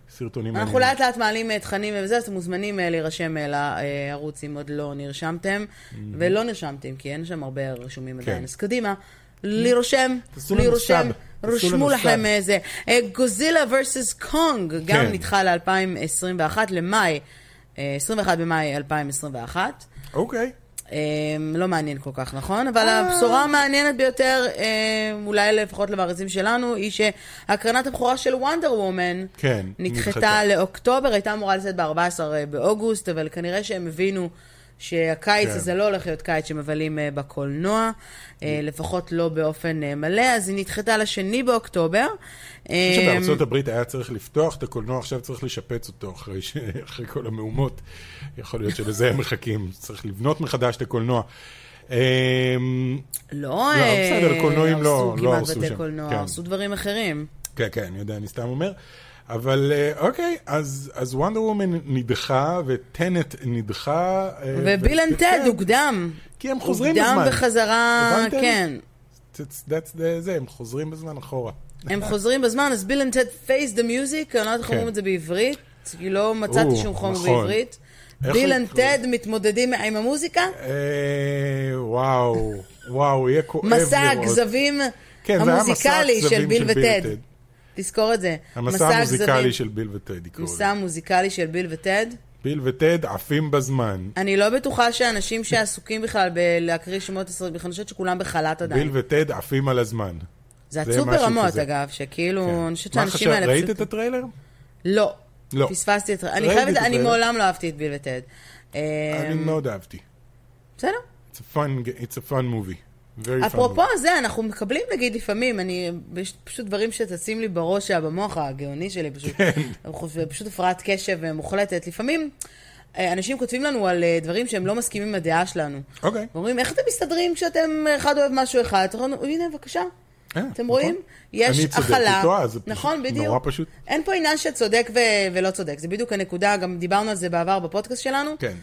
סרטונים. אנחנו לאט לאט מעלים אה, תכנים וזה, אז אתם מוזמנים להירשם לערוץ אם עוד לא נרשמתם. ולא נרשמתם, כי אין שם הרבה רשומים עדיין. כן. אז קדימה, להירשם, להירשם. רשמו לכם איזה. גוזילה ורסס קונג, גם כן. נדחה ל-2021, למאי, 21 במאי 2021. אוקיי. אמ, לא מעניין כל כך, נכון? אבל הבשורה המעניינת ביותר, אמ, אולי לפחות למארזים שלנו, היא שהקרנת הבכורה של וונדר וומן כן, נדחתה לאוקטובר, הייתה אמורה לצאת ב-14 באוגוסט, אבל כנראה שהם הבינו שהקיץ כן. הזה לא הולך להיות קיץ שמבלים uh, בקולנוע, uh, לפחות לא באופן uh, מלא, אז היא נדחתה לשני באוקטובר. אני חושב שבארצות הברית היה צריך לפתוח את הקולנוע, עכשיו צריך לשפץ אותו אחרי, ש... [LAUGHS] אחרי כל המהומות. יכול להיות שלזה הם מחכים, צריך לבנות מחדש את הקולנוע. לא, לא בסדר, קולנועים לא, לא הרסו כמעט בתי קולנוע, כן. הרסו דברים אחרים. כן, כן, אני יודע, אני סתם אומר. אבל אה, אוקיי, אז, וונדר וומן נדחה, וטנט נדחה. אה, וביל אנד טד הוקדם. כי הם חוזרים בזמן. הוקדם בחזרה, כן. זה, הם חוזרים בזמן אחורה. הם חוזרים בזמן, אז Bill and Ted Face the Music, אני לא יודעת איך אומרים את זה בעברית, כי לא מצאתי שום חומר נכון. בעברית. ביל אנד טד מתמודדים עם המוזיקה? אה, וואו, וואו, יהיה כואב לראות. מסע הכזבים כן, המוזיקלי של ביל וטד. תזכור את זה. המסע המוזיקלי של ביל וטד, יקראו לזה. מסע המוזיקלי של ביל וטד? ביל וטד עפים בזמן. אני לא בטוחה שאנשים שעסוקים בכלל בלהקריא שמות ישראלים, אני חושבת שכולם בחל"ת עדיין. ביל וטד עפים על הזמן. זה עצוב ברמות, אגב, שכאילו, כן. אני חושבת שהאנשים האלה פשוט... ראית את הטריילר? לא. לא. פספסתי את... אני חייבת, אני מעולם לא אהבתי את ביל וטד. אני אמ, מאוד אהבתי. בסדר. It's a fun movie. אפרופו זה, אנחנו מקבלים נגיד לפעמים, אני, יש פשוט דברים שצצים לי בראש, במוח הגאוני שלי, פשוט, כן. פשוט הפרעת קשב מוחלטת. לפעמים אנשים כותבים לנו על דברים שהם לא מסכימים עם הדעה שלנו. אוקיי. אומרים, איך אתם מסתדרים כשאתם, אחד אוהב משהו אחד? אתם אומרים, הנה, בבקשה. אתם נכון. רואים? יש הכלה. נכון, בדיוק. נורא פשוט. אין פה עניין שצודק ולא צודק, זה בדיוק הנקודה, גם דיברנו על זה בעבר בפודקאסט שלנו. כן.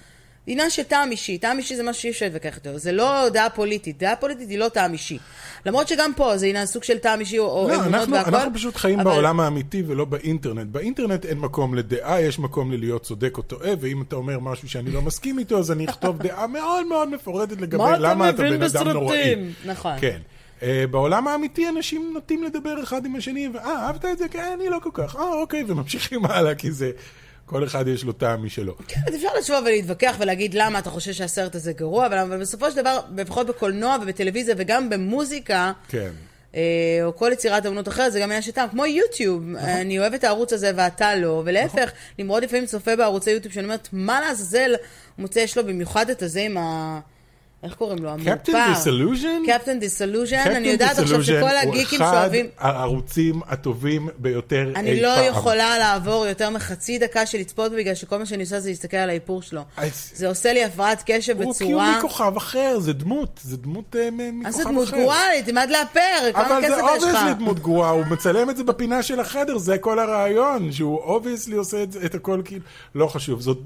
עניין של טעם אישי. טעם אישי זה משהו שאי אפשר להתווכח איתו. זה לא דעה פוליטית. דעה פוליטית היא לא טעם אישי. למרות שגם פה זה עניין סוג של טעם אישי או לא, אמונות אנחנו, והכל. אנחנו פשוט חיים אבל- בעולם האמיתי ולא באינטרנט. באינטרנט אין מקום לדעה, יש מקום ללהיות צודק או טועה, ואם אתה אומר משהו שאני לא מסכים איתו, אז אני אכתוב [LAUGHS] דעה מאוד מאוד מפורטת לגבי מה אתה למה אתה מבין בן אדם נוראי. נכון. כן. Uh, בעולם האמיתי אנשים נוטים לדבר אחד עם השני, ואה, אהבת את זה? כן, אני לא כל כך. אה, אוקיי, וממשיכים הלאה, כי זה... כל אחד יש לו טעם משלו. כן, אז אפשר לשבת ולהתווכח ולהגיד למה אתה חושב שהסרט הזה גרוע, אבל, בסופו של דבר, לפחות בקולנוע ובטלוויזיה וגם במוזיקה, כן. אה, או כל יצירת אמנות אחרת, זה גם עניין של טעם, כמו יוטיוב. נכון. אני אוהב את הערוץ הזה ואתה לא, ולהפך, נמרוד לפעמים צופה בערוצי יוטיוב, שאני אומרת, מה לעזאזל, מוצא, יש לו במיוחד את הזה עם ה... איך קוראים לו? המורפר. קפטן דיסולוז'ן? קפטן דיסולוז'ן, אני יודעת עכשיו שכל הגיקים שאוהבים... הוא אחד הערוצים הטובים ביותר אי פעם. אני לא יכולה לעבור יותר מחצי דקה של לצפות בגלל שכל מה שאני עושה זה להסתכל על האיפור שלו. זה עושה לי הפרעת קשב כי הוא בצורה... מכוכב אחר, זה דמות, זה דמות אה, מכוכב אחר. אז זה דמות גרועה לי, תלמד לאפר, כמה אבל כסף זה יש לך? obviously דמות גרועה, הוא מצלם את זה בפינה של החדר, זה כל הרעיון, שהוא obviously עושה זה- את הכל כאילו, לא חשוב, זאת,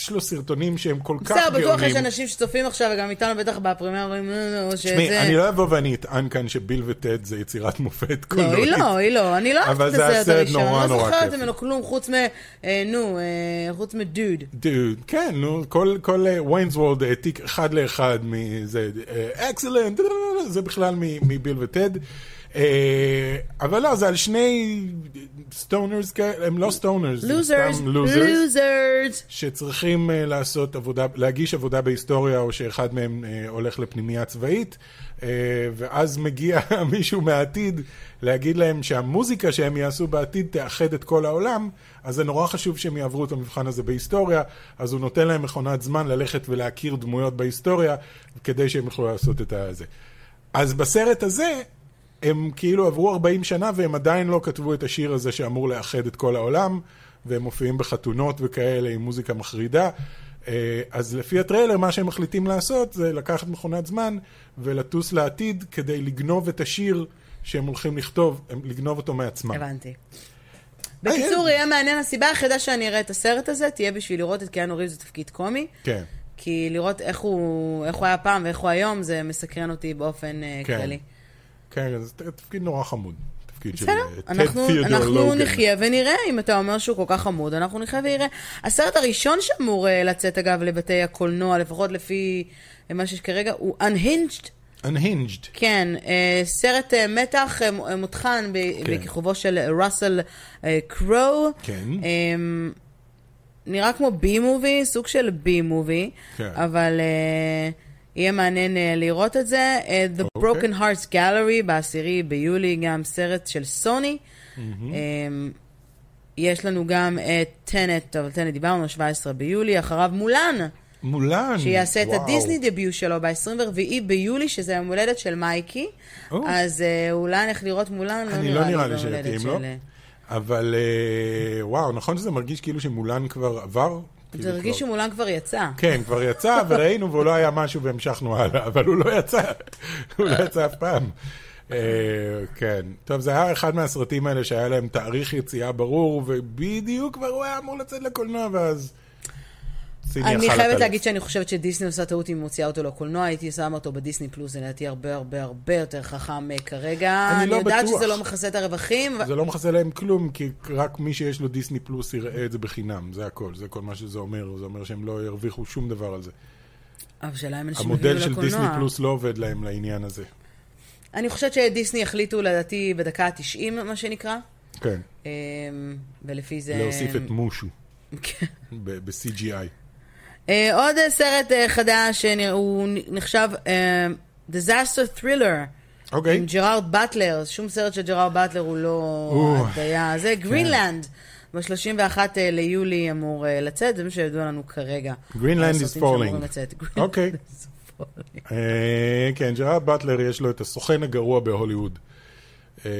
יש לו סרטונים שהם כל כך בסדר, גאונים. בטוח יש אנשים שצופים עכשיו, וגם איתנו בטח ב premiere, אומרים, "אה, אה, תשמעי, שזה... אני לא אבוא ואני אטען כאן שביל וטד זה יצירת מופת לא, קולנועית. היא לא, היא לא, אני לא אוהבת אבל את זה הסרט הראשון, נורא אני לא נורא זוכרת. ממנו כלום חוץ מ... אה, נו, אה, חוץ מדוד. דוד, כן, נו, כל, Wayne's World העתיק אחד לאחד מזה, excellent, [LAUGHS] זה בכלל מביל וטד. אה, אבל לא, זה על שני stoners כאלה, הם לא stoners, הם סתם losers. שצריכים אה, לעשות עבודה, להגיש עבודה בהיסטוריה, או שאחד מהם אה, הולך לפנימייה צבאית, ואז מגיע [LAUGHS] מישהו מהעתיד להגיד להם שהמוזיקה שהם יעשו בעתיד תאחד את כל העולם, אז זה נורא חשוב שהם יעברו את המבחן הזה בהיסטוריה, אז הוא נותן להם מכונת זמן ללכת ולהכיר דמויות בהיסטוריה, כדי שהם יוכלו לעשות את הזה. אז בסרט הזה, הם כאילו עברו 40 שנה והם עדיין לא כתבו את השיר הזה שאמור לאחד את כל העולם, והם מופיעים בחתונות וכאלה עם מוזיקה מחרידה. אה, אז לפי הטריילר, מה שהם מחליטים לעשות זה לקחת מכונת זמן ולטוס לעתיד כדי לגנוב את השיר שהם הולכים לכתוב, לגנוב אותו מעצמם. הבנתי. בקיצור, יהיה מעניין, הסיבה היחידה שאני אראה את הסרט הזה, תהיה בשביל לראות את קיאנו ריבס בתפקיד קומי. כן. כי לראות איך הוא, איך הוא היה פעם ואיך הוא היום, זה מסקרן אותי באופן אה, כן. כללי. כן, זה תפקיד נורא חמוד. תפקיד של טד אנחנו, תיאודור אנחנו לוגן. נחיה ונראה, אם אתה אומר שהוא כל כך חמוד, אנחנו נחיה ונראה. הסרט הראשון שאמור אה, לצאת, אגב, לבתי הקולנוע, לפחות לפי אה, מה שיש כרגע, הוא Unhinged. Unhinged. כן, אה, סרט מתח מותחן כן. בכיכובו של ראסל קרו. כן. אה, נראה כמו בי מובי, סוג של בי מובי, כן. אבל יהיה מעניין אה, לראות את זה. אה, The אוקיי. Broken Hearts Gallery בעשירי ביולי, גם סרט של סוני. אה, יש לנו גם את טנט, אבל טנט דיברנו, 17 ביולי, אחריו מולן, מולן. שיעשה את וואו. הדיסני דביוט שלו ב-24 ביולי, שזה יום הולדת של מייקי. או. אז אה, אולי נלך לראות מולן, לא אני לא נראה לי שיתאים לו. של, אה, אבל אה, וואו, נכון שזה מרגיש כאילו שמולן כבר עבר? זה הרגיש כבר- שמולן כבר יצא. כן, כבר יצא, [LAUGHS] וראינו, והוא לא היה משהו והמשכנו הלאה, אבל הוא לא יצא, [LAUGHS] הוא לא יצא אף פעם. אה, כן. טוב, זה היה אחד מהסרטים האלה שהיה להם תאריך יציאה ברור, ובדיוק כבר הוא היה אמור לצאת לקולנוע, ואז... סיני אני חייבת. להגיד שאני חושבת שדיסני עושה טעות אם היא מוציאה אותו לקולנוע, הייתי שמה אותו בדיסני פלוס, זה לדעתי הרבה הרבה הרבה יותר חכם אה, כרגע. אני לא יודעת בטוח. שזה לא מכסה את הרווחים, זה לא מכסה להם כלום, כי רק מי שיש לו דיסני פלוס יראה את זה בחינם, זה הכל, זה כל מה שזה אומר, זה אומר שהם לא ירוויחו שום דבר על זה. אבל שאלה אם אנשים המודל של דיסני. פלוס לא עובד להם לעניין הזה. אני חושבת שדיסני החליטו לדעתי בדקה ה-90, מה שנקרא, כן, אה, ולפי זה... להוסיף את מושו כן. ב-CGI. אה, עוד סרט אה, חדש, אה, הוא נחשב Disaster Thriller. אוקיי. עם ג'רארד באטלר, שום סרט של ג'רארד באטלר הוא לא הטעיה. זה גרינלנד. ב-31 ליולי אמור לצאת, זה מה שידוע לנו כרגע. Greenland is falling. אוקיי. כן, ג'רארד באטלר יש לו את הסוכן הגרוע בהוליווד. אה,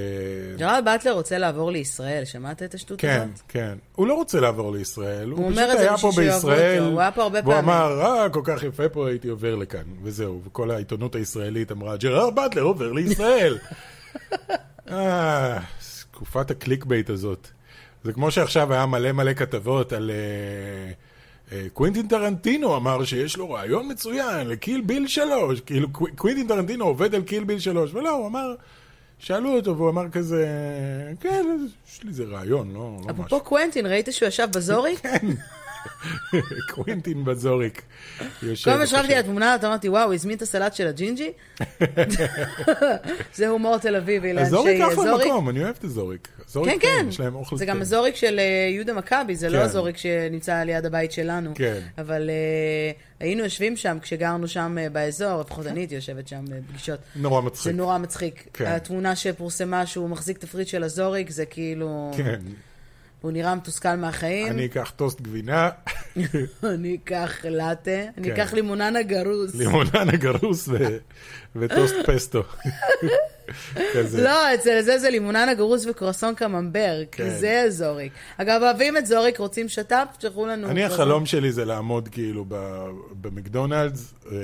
ג'רארד באטלר רוצה לעבור לישראל, שמעת את השטות כן, הזאת? כן. הוא לא רוצה לעבור לישראל, הוא הוא פשוט היה פה בישראל. הוא היה פה הרבה והוא פעמים. אמר, אה, כל כך יפה פה, הייתי עובר לכאן, וזהו. וכל העיתונות הישראלית אמרה, ג'רארד באטלר עובר לישראל. [LAUGHS] אה, תקופת ה clickbait הזאת. זה כמו שעכשיו היה מלא מלא כתבות על... אה, אה, קווינטין טרנטינו אמר שיש לו רעיון מצוין לקיל ביל שלוש, כאילו קו- קווינטין טרנטינו עובד על קיל ביל שלוש, ולא, הוא אמר, שאלו אותו והוא אמר כזה, כן, יש לי איזה רעיון, לא, לא משהו. אפרופו קוונטין, ראית שהוא ישב בזוריק? קווינטין בזוריק. כל פעם שחשבתי על. התמונה, אתה אמרתי, וואו, הזמין את הסלט של הג'ינג'י? [LAUGHS] זה הומור תל אביבי לאנשי הזוריק אחלה זוריק. מקום, אני אוהב את הזוריק. כן, כן. זה גם. הזוריק של אה, יהודה מכבי, זה לא כן. הזוריק שנמצא ליד הבית שלנו. כן. אבל אה, היינו יושבים שם כשגרנו שם אה, באזור, לפחות אני הייתי יושבת שם בפגישות. נורא זה מצחיק. נורא מצחיק. כן. התמונה שפורסמה שהוא מחזיק תפריט של הזוריק, זה כאילו... כן. הוא נראה מתוסכל מהחיים. אני אקח טוסט גבינה, [LAUGHS] אני אקח לאטה, אני כן. אקח לימוננה גרוס. לימוננה גרוס וטוסט [LAUGHS] פסטו. לא, אצל זה זה לימוננה גרוס וקרואסון קממבר, כי כן. זה זוריק. אגב, אוהבים את זוריק, רוצים שת"פ? תשלחו לנו. אני. החלום שלי זה לעמוד כאילו במקדונלדס, אה,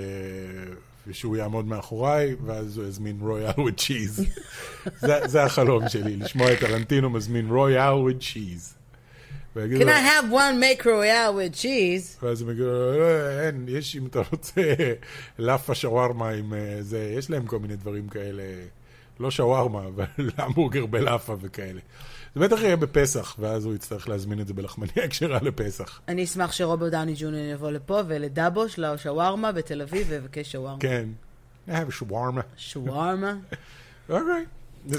ושהוא יעמוד מאחוריי, ואז הוא יזמין Royale with cheese. זה החלום שלי, לשמוע את טרנטינו מזמין Royale cheese. ויגיד Can I have one make royale with cheese? ואז הם יגידו, "לא, אין, יש אם אתה רוצה לאפה שווארמה עם אה, זה, יש להם כל מיני דברים כאלה, לא שווארמה, אבל [LAUGHS] המבורגר בלאפה וכאלה. זה בטח יהיה בפסח, ואז הוא יצטרך להזמין את זה בלחמניה [LAUGHS] כשרה לפסח. אני אשמח שרוברט דאוני ג'וניור יבוא לפה ולדאבוש, לשווארמה בתל אביב, ויבקש שווארמה. כן. I have a שווארמה. שווארמה. [LAUGHS] אוקיי.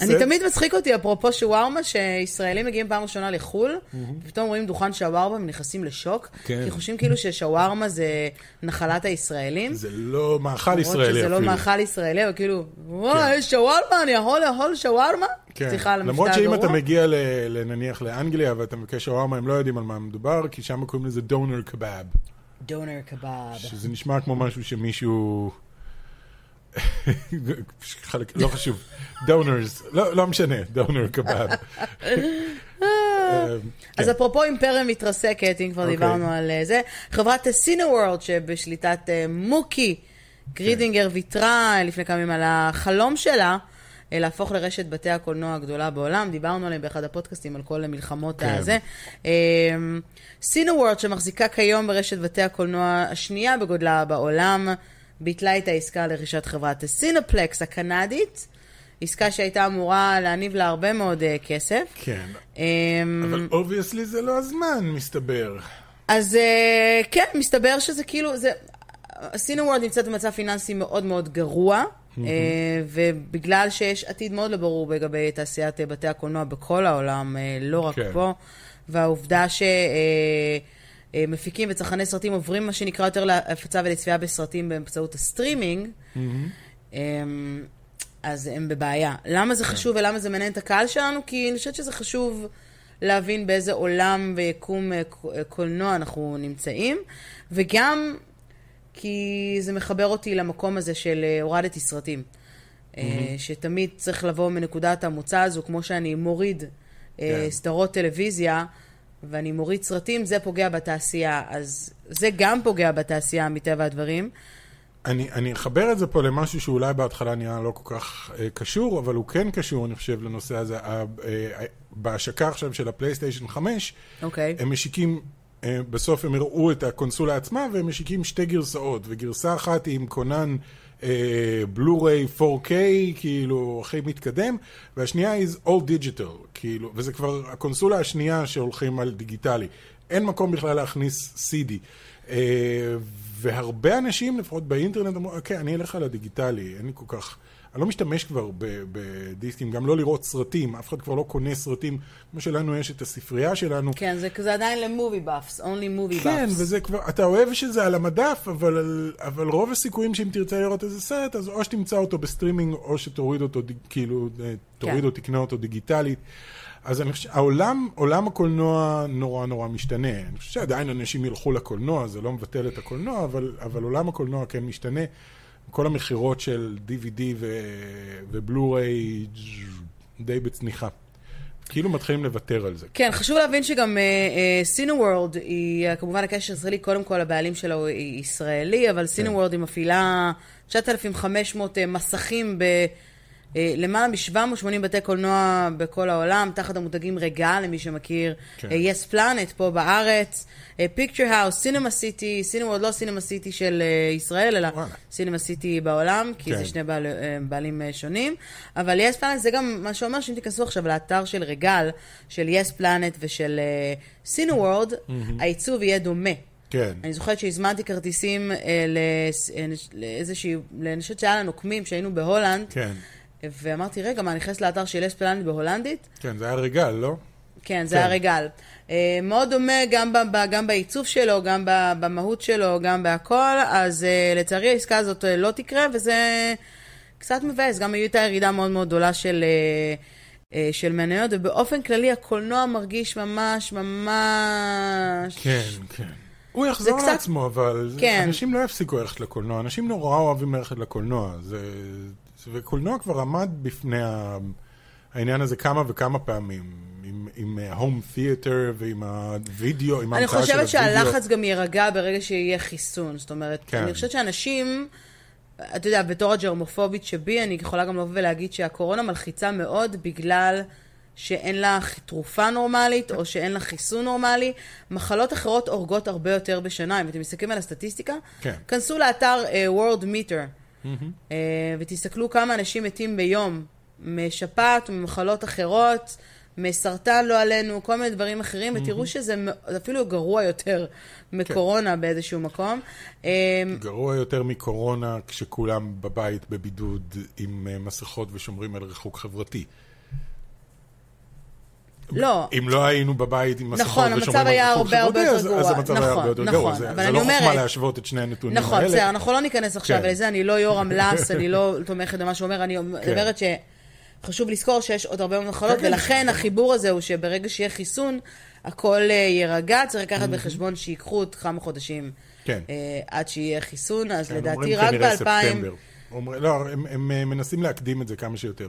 אני תמיד מצחיק אותי, אפרופו שווארמה, שישראלים מגיעים פעם ראשונה לחו"ל, ופתאום רואים דוכן שווארמה ונכנסים לשוק, כן. כי חושבים כאילו ששווארמה זה נחלת הישראלים. זה לא מאכל ישראלי שזה אפילו. לא מאכל ישראלי, אבל כאילו, כן. וואי, יש שווארמה, אני יכול לאכול שווארמה? כן. סליחה על המבטא למרות שאם אתה. מגיע נניח לאנגליה ואתה מבקש שווארמה, הם לא יודעים על מה מדובר, כי שם קוראים לזה דונר קבאב. דונר קבאב. שזה נשמע כמו משהו שמישהו... חלק, לא חשוב, דונרס, לא, לא משנה, דונר קבאב. אז אפרופו אימפריה מתרסקת, אם כבר כן. אוקיי. דיברנו על אה, זה, חברת סינוורלד שבשליטת אה, מוקי גרידינגר ויתרה לפני כמה ימים על החלום שלה. אה, להפוך לרשת בתי הקולנוע הגדולה בעולם, דיברנו עליהם באחד הפודקאסטים על כל המלחמות כן. הזה. סינווורד שמחזיקה כיום ברשת בתי הקולנוע השנייה בגודלה בעולם, ביטלה את העסקה לרכישת חברת הסינופלקס הקנדית, עסקה שהייתה אמורה להניב לה הרבה מאוד אה, כסף. כן, אמ, אבל obviously זה לא הזמן, מסתבר. אז אה, כן, מסתבר שזה כאילו, זה... סינווורד נמצאת במצב פיננסי מאוד מאוד גרוע, אה, ובגלל שיש עתיד מאוד לא ברור לגבי תעשיית בתי הקולנוע בכל העולם, אה, לא רק כן. פה, והעובדה שמפיקים וצרכני סרטים עוברים מה שנקרא יותר להפצה ולצפייה בסרטים באמצעות הסטרימינג, אה, אז הם בבעיה. למה זה חשוב ולמה זה מעניין את הקהל שלנו? כי אני חושבת שזה חשוב להבין באיזה עולם ויקום אה, אה, קולנוע אנחנו נמצאים, וגם כי זה מחבר אותי למקום הזה של אה, הורדתי סרטים. אה, שתמיד צריך לבוא מנקודת המוצא הזו, כמו שאני מוריד אה, כן. סדרות טלוויזיה, ואני מוריד סרטים, זה פוגע בתעשייה. אז זה גם פוגע בתעשייה, מטבע הדברים. אני, אני אחבר את זה פה למשהו שאולי בהתחלה נראה לא כל כך אה, קשור, אבל הוא כן קשור, אני חושב, לנושא הזה. ה, אה, בהשקה עכשיו של הפלייסטיישן 5, אוקיי. הם משיקים, אה, בסוף הם הראו את הקונסולה עצמה, והם משיקים שתי גרסאות, וגרסה אחת היא עם קונן אה, בלו-ריי 4K, כאילו, הכי מתקדם, והשנייה היא all digital, כאילו, וזה כבר הקונסולה השנייה שהולכים על דיגיטלי. אין מקום בכלל להכניס CD. אה, והרבה אנשים, לפחות באינטרנט, אמרו, אוקיי, אני אלך על הדיגיטלי, אין לי כל כך... אני לא משתמש כבר בדיסקים, גם לא לראות סרטים, אף אחד כבר לא קונה סרטים, כמו שלנו יש את הספרייה שלנו. כן, זה כזה עדיין ל movie buffs, only movie כן, buffs. וזה כבר, אתה אוהב שזה על המדף, אבל, אבל רוב הסיכויים שאם תרצה לראות איזה סרט, אז או שתמצא אותו בסטרימינג, או שתוריד אותו, כאילו, אה, תוריד כן. או תקנה אותו דיגיטלית. אז אני חושב, העולם, עולם הקולנוע נורא נורא משתנה. אני חושב שעדיין אנשים ילכו לקולנוע, זה לא מבטל את הקולנוע, אבל, אבל עולם הקולנוע כן משתנה. כל המכירות של DVD ו- ובלו-ריי די בצניחה. כאילו מתחילים לוותר על זה. כן, חשוב להבין שגם סינו וורד היא, אה, כמובן הקשר הישראלי, קודם כל הבעלים שלו הוא ישראלי, אבל כן. סינו וורד היא מפעילה 9,500 אה, מסכים אה, למעלה מ-780 בתי קולנוע בכל העולם, תחת המותגים רגע, למי שמכיר, כן. אה, yes planet פה בארץ, אה, picture house, cinema city, cinema, לא cinema city של אה, ישראל, אלא וואלה. cinema city בעולם, כי כן. זה שני בעל, אה, בעלים אה, שונים. אבל yes planet זה גם מה שאומר שאם תיכנסו עכשיו לאתר של רגל, של yes planet ושל אה, cineworld, העיצוב יהיה דומה. כן. אני זוכרת שהזמנתי כרטיסים אה, אה, לאיזושהי, אני חושבת שהיה לנו נוקמים שהיינו בהולנד, כן. ואמרתי, רגע, מה, נכנסת לאתר של אס פלנט בהולנדית? כן, זה היה רגל, לא? כן, זה כן. היה רגל. אה, מאוד דומה גם, ב, גם בעיצוב שלו, גם במהות שלו, גם בהכל, אז אה, לצערי העסקה הזאת אה, לא תקרה, וזה קצת מבאס. גם הייתה ירידה מאוד מאוד גדולה של, אה, אה, של מניות, ובאופן כללי הקולנוע מרגיש ממש ממש... כן, כן. הוא יחזור קצת- לעצמו, אבל כן. אנשים לא יפסיקו ללכת לקולנוע. אנשים נורא אוהבים ללכת לקולנוע. זה... וקולנוע כבר עמד בפני ה... העניין הזה כמה וכמה פעמים. עם, עם הום תיאטר ועם הווידאו, עם אני ההמצאה של חושבת הווידאו. שהלחץ גם יירגע ברגע שיהיה חיסון. זאת אומרת, כן. אני חושבת שאנשים, אתה יודע, בתור הג'רמופובית שבי, אני יכולה גם לבוא ולהגיד שהקורונה מלחיצה מאוד בגלל שאין לה תרופה נורמלית, או שאין לה חיסון נורמלי. מחלות אחרות הורגות הרבה יותר בשנה. אם אתם מסתכלים על הסטטיסטיקה, כן. כנסו לאתר uh, World Meter, uh, ותסתכלו כמה אנשים מתים ביום משפעת וממחלות אחרות. מסרטן לא עלינו, כל מיני דברים אחרים, ותראו שזה אפילו גרוע יותר מקורונה באיזשהו מקום. אמ, גרוע יותר מקורונה כשכולם בבית בבידוד עם אה, מסכות ושומרים על ריחוק חברתי. לא, אם לא היינו בבית עם מסכות נכון, המצב על היה ריחוק הרבה יותר אז- גרוע. אז המצב היה נכון, הרבה יותר נכון, גרוע. זה אני לא חוכמה להשוות את שני הנתונים נכון, האלה. בסדר, אנחנו לא ניכנס עכשיו כן. לזה, אני לא יורם [LAUGHS] לס, אני לא תומכת במה שאומר, אני אומרת שחשוב לזכור שיש עוד הרבה מאוד מחלות, כן, כן. ולכן החיבור הזה הוא שברגע שיהיה חיסון, הכל אה, יירגע, צריך לקחת בחשבון שיקחו עוד כמה חודשים כן. אה, עד שיהיה חיסון, אז כן, לדעתי רק כנראה ב-2000... ספטמבר. אומר- לא, הם, הם אה, מנסים להקדים את זה כמה שיותר.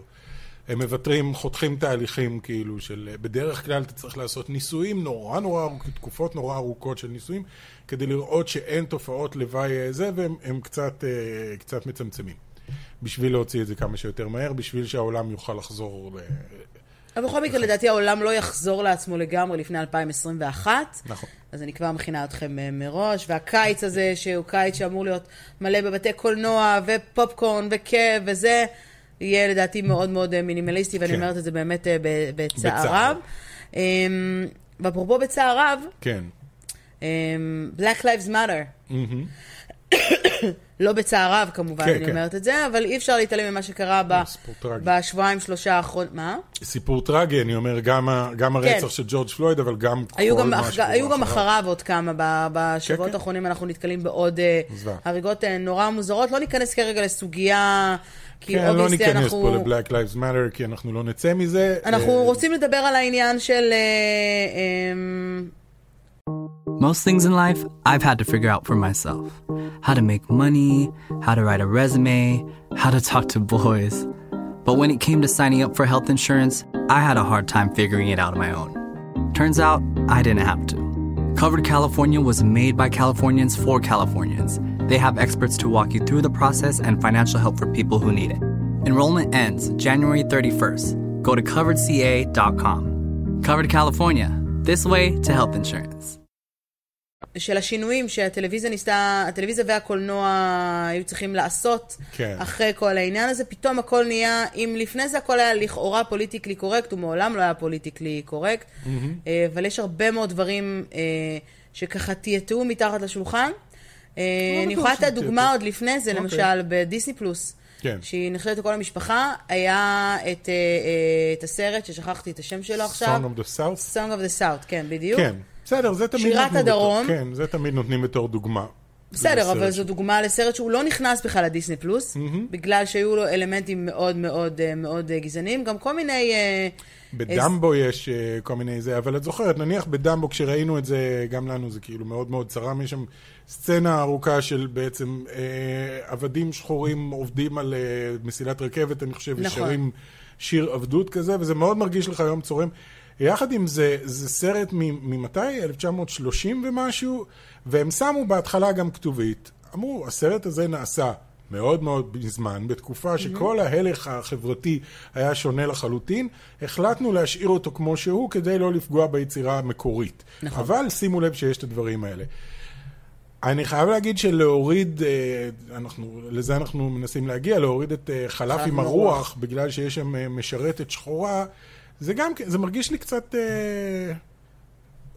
הם מוותרים, חותכים תהליכים כאילו של... בדרך כלל אתה צריך לעשות ניסויים נורא נורא ארוכים, תקופות נורא ארוכות של ניסויים, כדי לראות שאין תופעות לוואי אה, זה, והם הם קצת, אה, קצת מצמצמים. בשביל להוציא את זה כמה שיותר מהר, בשביל שהעולם יוכל לחזור ל... אבל בכל מקרה, לדעתי העולם לא יחזור לעצמו לגמרי לפני 2021. נכון. אז אני כבר מכינה אתכם אה, מראש, והקיץ הזה, שהוא קיץ שאמור להיות מלא בבתי קולנוע, ופופקורן, וכיף, וזה, יהיה לדעתי מאוד מאוד אה, מינימליסטי, ואני כן. אומרת את זה באמת אה, בצער. רב. אמ, ואפרופו בצער רב, כן. אמ, Black Lives Matter. [COUGHS] לא בצער רב כמובן, כן, אני כן. אומרת את זה, אבל אי אפשר להתעלם ממה שקרה ב- טרגי. בשבועיים, שלושה האחרונים. מה? סיפור טרגי, אני אומר, גם, ה, גם הרצח של ג'ורג' פלויד, אבל גם כן. היו כל גם, מה אח... שקורה היו גם אחריו. עוד כמה, ב- בשבועות כן. האחרונים אנחנו נתקלים בעוד אה, זוועה. הריגות אה, נורא מוזרות. לא ניכנס כרגע לסוגיה, כי כן, לא obviously ניכנס אנחנו... פה ל-Black Lives Matter, כי אנחנו לא נצא מזה. אנחנו אה, רוצים לדבר על העניין של... אה, אמ, Most things in life I've had to figure out for myself how to make money, how to write a resume, how to talk to boys. But when it came to signing up for health insurance, I had a hard time figuring it out on my own. Turns out I didn't have to. Covered California was made by Californians for Californians. They have experts to walk you through the process and financial help for people who need it. Enrollment ends January 31st. Go to coveredca.com. Covered California, this way to health insurance. של השינויים שהטלוויזיה ניסתה, הטלוויזיה והקולנוע היו צריכים לעשות כן. אחרי כל העניין הזה, פתאום הכל נהיה, אם לפני זה הכל היה לכאורה politically correct, הוא מעולם לא היה politically correct, אה, אבל יש הרבה מאוד דברים אה, שככה טייטאו מתחת לשולחן. אה, אני בטוח יכולה לתת דוגמה. עוד לפני זה, אוקיי. למשל בדיסני פלוס. כן. שהיא נחשבת לכל המשפחה, היה את, אה, אה, את הסרט ששכחתי את השם שלו עכשיו. Song of the South? Song of the South, כן, בדיוק. כן, בסדר, זה תמיד שירת נותנים הדרום. בתור, כן, זה תמיד נותנים בתור דוגמה. בסדר, אבל זו דוגמה לסרט שהוא לא נכנס בכלל לדיסני פלוס, בגלל שהיו לו אלמנטים מאוד מאוד מאוד גזעניים, גם כל מיני... אה, בדמבו יש אה, כל מיני זה, אבל את זוכרת, נניח בדמבו, כשראינו את זה, גם לנו זה כאילו מאוד מאוד צרם, יש שם סצנה ארוכה של בעצם אה, עבדים שחורים עובדים על אה, מסילת רכבת, אני חושב, נכון. ושרים שיר עבדות כזה, וזה מאוד מרגיש לך היום צורם. יחד עם זה, זה סרט ממתי? 1930 ומשהו, והם שמו בהתחלה גם כתובית. אמרו, הסרט הזה נעשה מאוד מאוד מזמן, בתקופה שכל ההלך החברתי היה שונה לחלוטין, החלטנו להשאיר אותו כמו שהוא כדי לא לפגוע ביצירה המקורית. נכון. אבל שימו לב שיש את הדברים האלה. אני חייב להגיד שלהוריד, אה, אנחנו, לזה אנחנו מנסים להגיע, להוריד את אה, חלף עם הרוח, הרוח. בגלל שיש שם אה, משרתת שחורה, זה גם, זה מרגיש לי קצת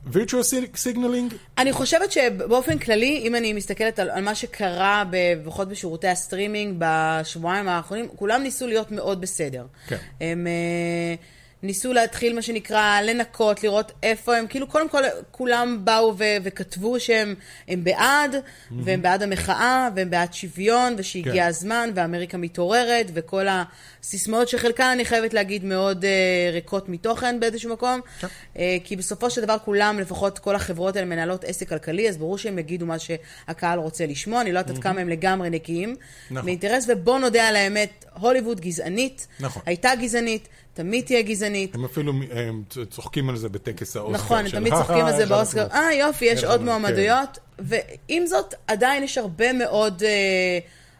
virtual signaling. אני חושבת שבאופן כללי, אם אני מסתכלת על, על מה שקרה, לפחות בשירותי הסטרימינג בשבועיים האחרונים, כולם ניסו להיות מאוד בסדר. כן. הם אה, ניסו להתחיל, מה שנקרא, לנקות, לראות איפה הם, כאילו, קודם כל, כולם באו ו- וכתבו שהם הם בעד, והם בעד המחאה, והם בעד שוויון, ושהגיע כן. הזמן, ואמריקה מתעוררת, וכל הסיסמאות שחלקן, אני חייבת להגיד, מאוד אה, ריקות מתוכן באיזשהו מקום. כן. אה, כי בסופו של דבר כולם, לפחות כל החברות האלה מנהלות עסק כלכלי, אז ברור שהם יגידו מה שהקהל רוצה לשמוע, אני לא יודעת עד כמה הם לגמרי נקיים. נכון. מאינטרס, ובוא נודה על האמת, הוליווד גזענית, נכון. הייתה גזענית, תמיד תהיה גזענית. הם אפילו הם צוחקים על זה בטקס האוסקר. נכון, של, תמיד צוחקים על זה באוסקר. אה, יופי, יש איך עוד אנחנו- מועמדויות. ועם זאת, עדיין יש הרבה מאוד, אה,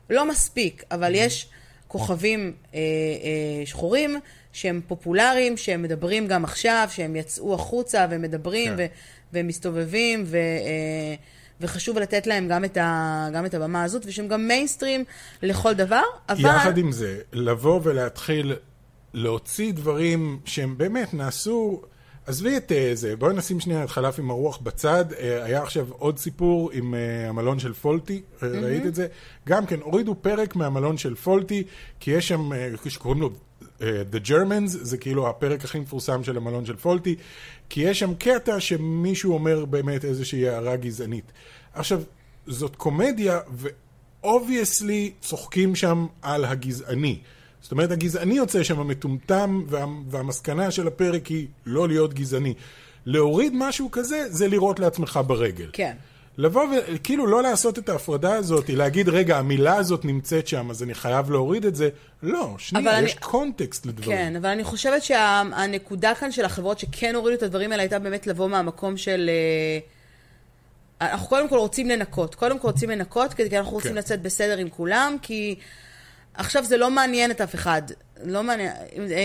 לא מספיק, אבל יש כוכבים אה, אה, שחורים שהם פופולריים, שהם מדברים גם עכשיו, שהם יצאו החוצה ומדברים כן. ו- והם מסתובבים, ו... אה, וחשוב לתת להם גם את, ה, גם את הבמה הזאת, ושהם גם מיינסטרים לכל דבר, אבל... יחד עם זה, לבוא ולהתחיל להוציא דברים שהם באמת נעשו... עזבי את אה, זה, בואי נשים שנייה את חלף עם הרוח בצד. אה, היה עכשיו עוד סיפור עם אה, המלון של פולטי, אה, ראית את זה? גם כן, הורידו פרק מהמלון של פולטי, כי יש שם, שקוראים לו The Germans, זה כאילו הפרק הכי מפורסם של המלון של פולטי, כי יש שם קטע שמישהו אומר באמת איזושהי הערה גזענית. עכשיו, זאת קומדיה, ו-obviously צוחקים שם על הגזעני. זאת אומרת, הגזעני יוצא שם מטומטם, וה, והמסקנה של הפרק היא לא להיות גזעני. להוריד משהו כזה, זה לירות לעצמך ברגל. כן. לבוא וכאילו לא לעשות את ההפרדה הזאת, להגיד, רגע, המילה הזאת נמצאת שם, אז אני חייב להוריד את זה. לא, שנייה, אני- יש קונטקסט לדברים. כן, אבל אני חושבת שהנקודה כאן של החברות שכן הורידו את הדברים האלה הייתה באמת לבוא מהמקום של... אה, אנחנו קודם כל רוצים לנקות. קודם כל רוצים לנקות, כי אנחנו רוצים כן. לצאת בסדר עם כולם, כי עכשיו זה לא מעניין את אף אחד. לא מעניין,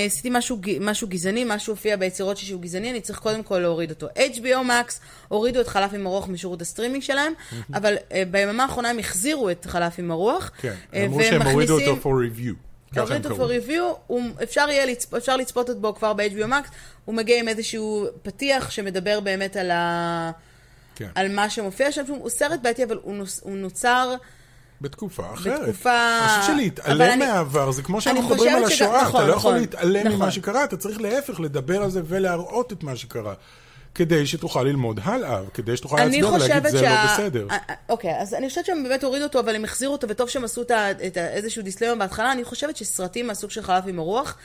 עשיתי משהו, משהו גזעני, משהו הופיע ביצירות שלי שהוא גזעני, אני צריך קודם כל להוריד אותו. HBO Max הורידו את חלף עם הרוח משירות הסטרימינג שלהם, אבל אה, ביממה האחרונה הם החזירו את חלף עם הרוח. כן, אה, אמרו שהם הורידו אותו for review. הורידו קראו. for review, הוא, אפשר יהיה לצפ, אפשר לצפות בו כבר ב-HBO Max, הוא מגיע עם איזשהו פתיח שמדבר באמת על, ה, כן. על מה שמופיע שם, הוא סרט בעייתי, אבל הוא, נוס, הוא נוצר, בתקופה אחרת. בתקופה- אני חושב שלהתעלם אני- מהעבר, זה כמו שאנחנו מדברים על השואה, נכון, אתה לא יכול נכון, להתעלם נכון. ממה שקרה, אתה צריך להפך לדבר על זה ולהראות את מה שקרה, כדי שתוכל ללמוד הלאה, כדי שתוכל להצביע ולהגיד זה שה... לא בסדר. אה, אה, אוקיי, אז אני חושבת שהם באמת הורידו אותו, אבל הם החזירו אותו, וטוב שהם עשו את ה- את ה- איזשהו disclaimer בהתחלה. אני חושבת שסרטים מהסוג של חלף עם הרוח,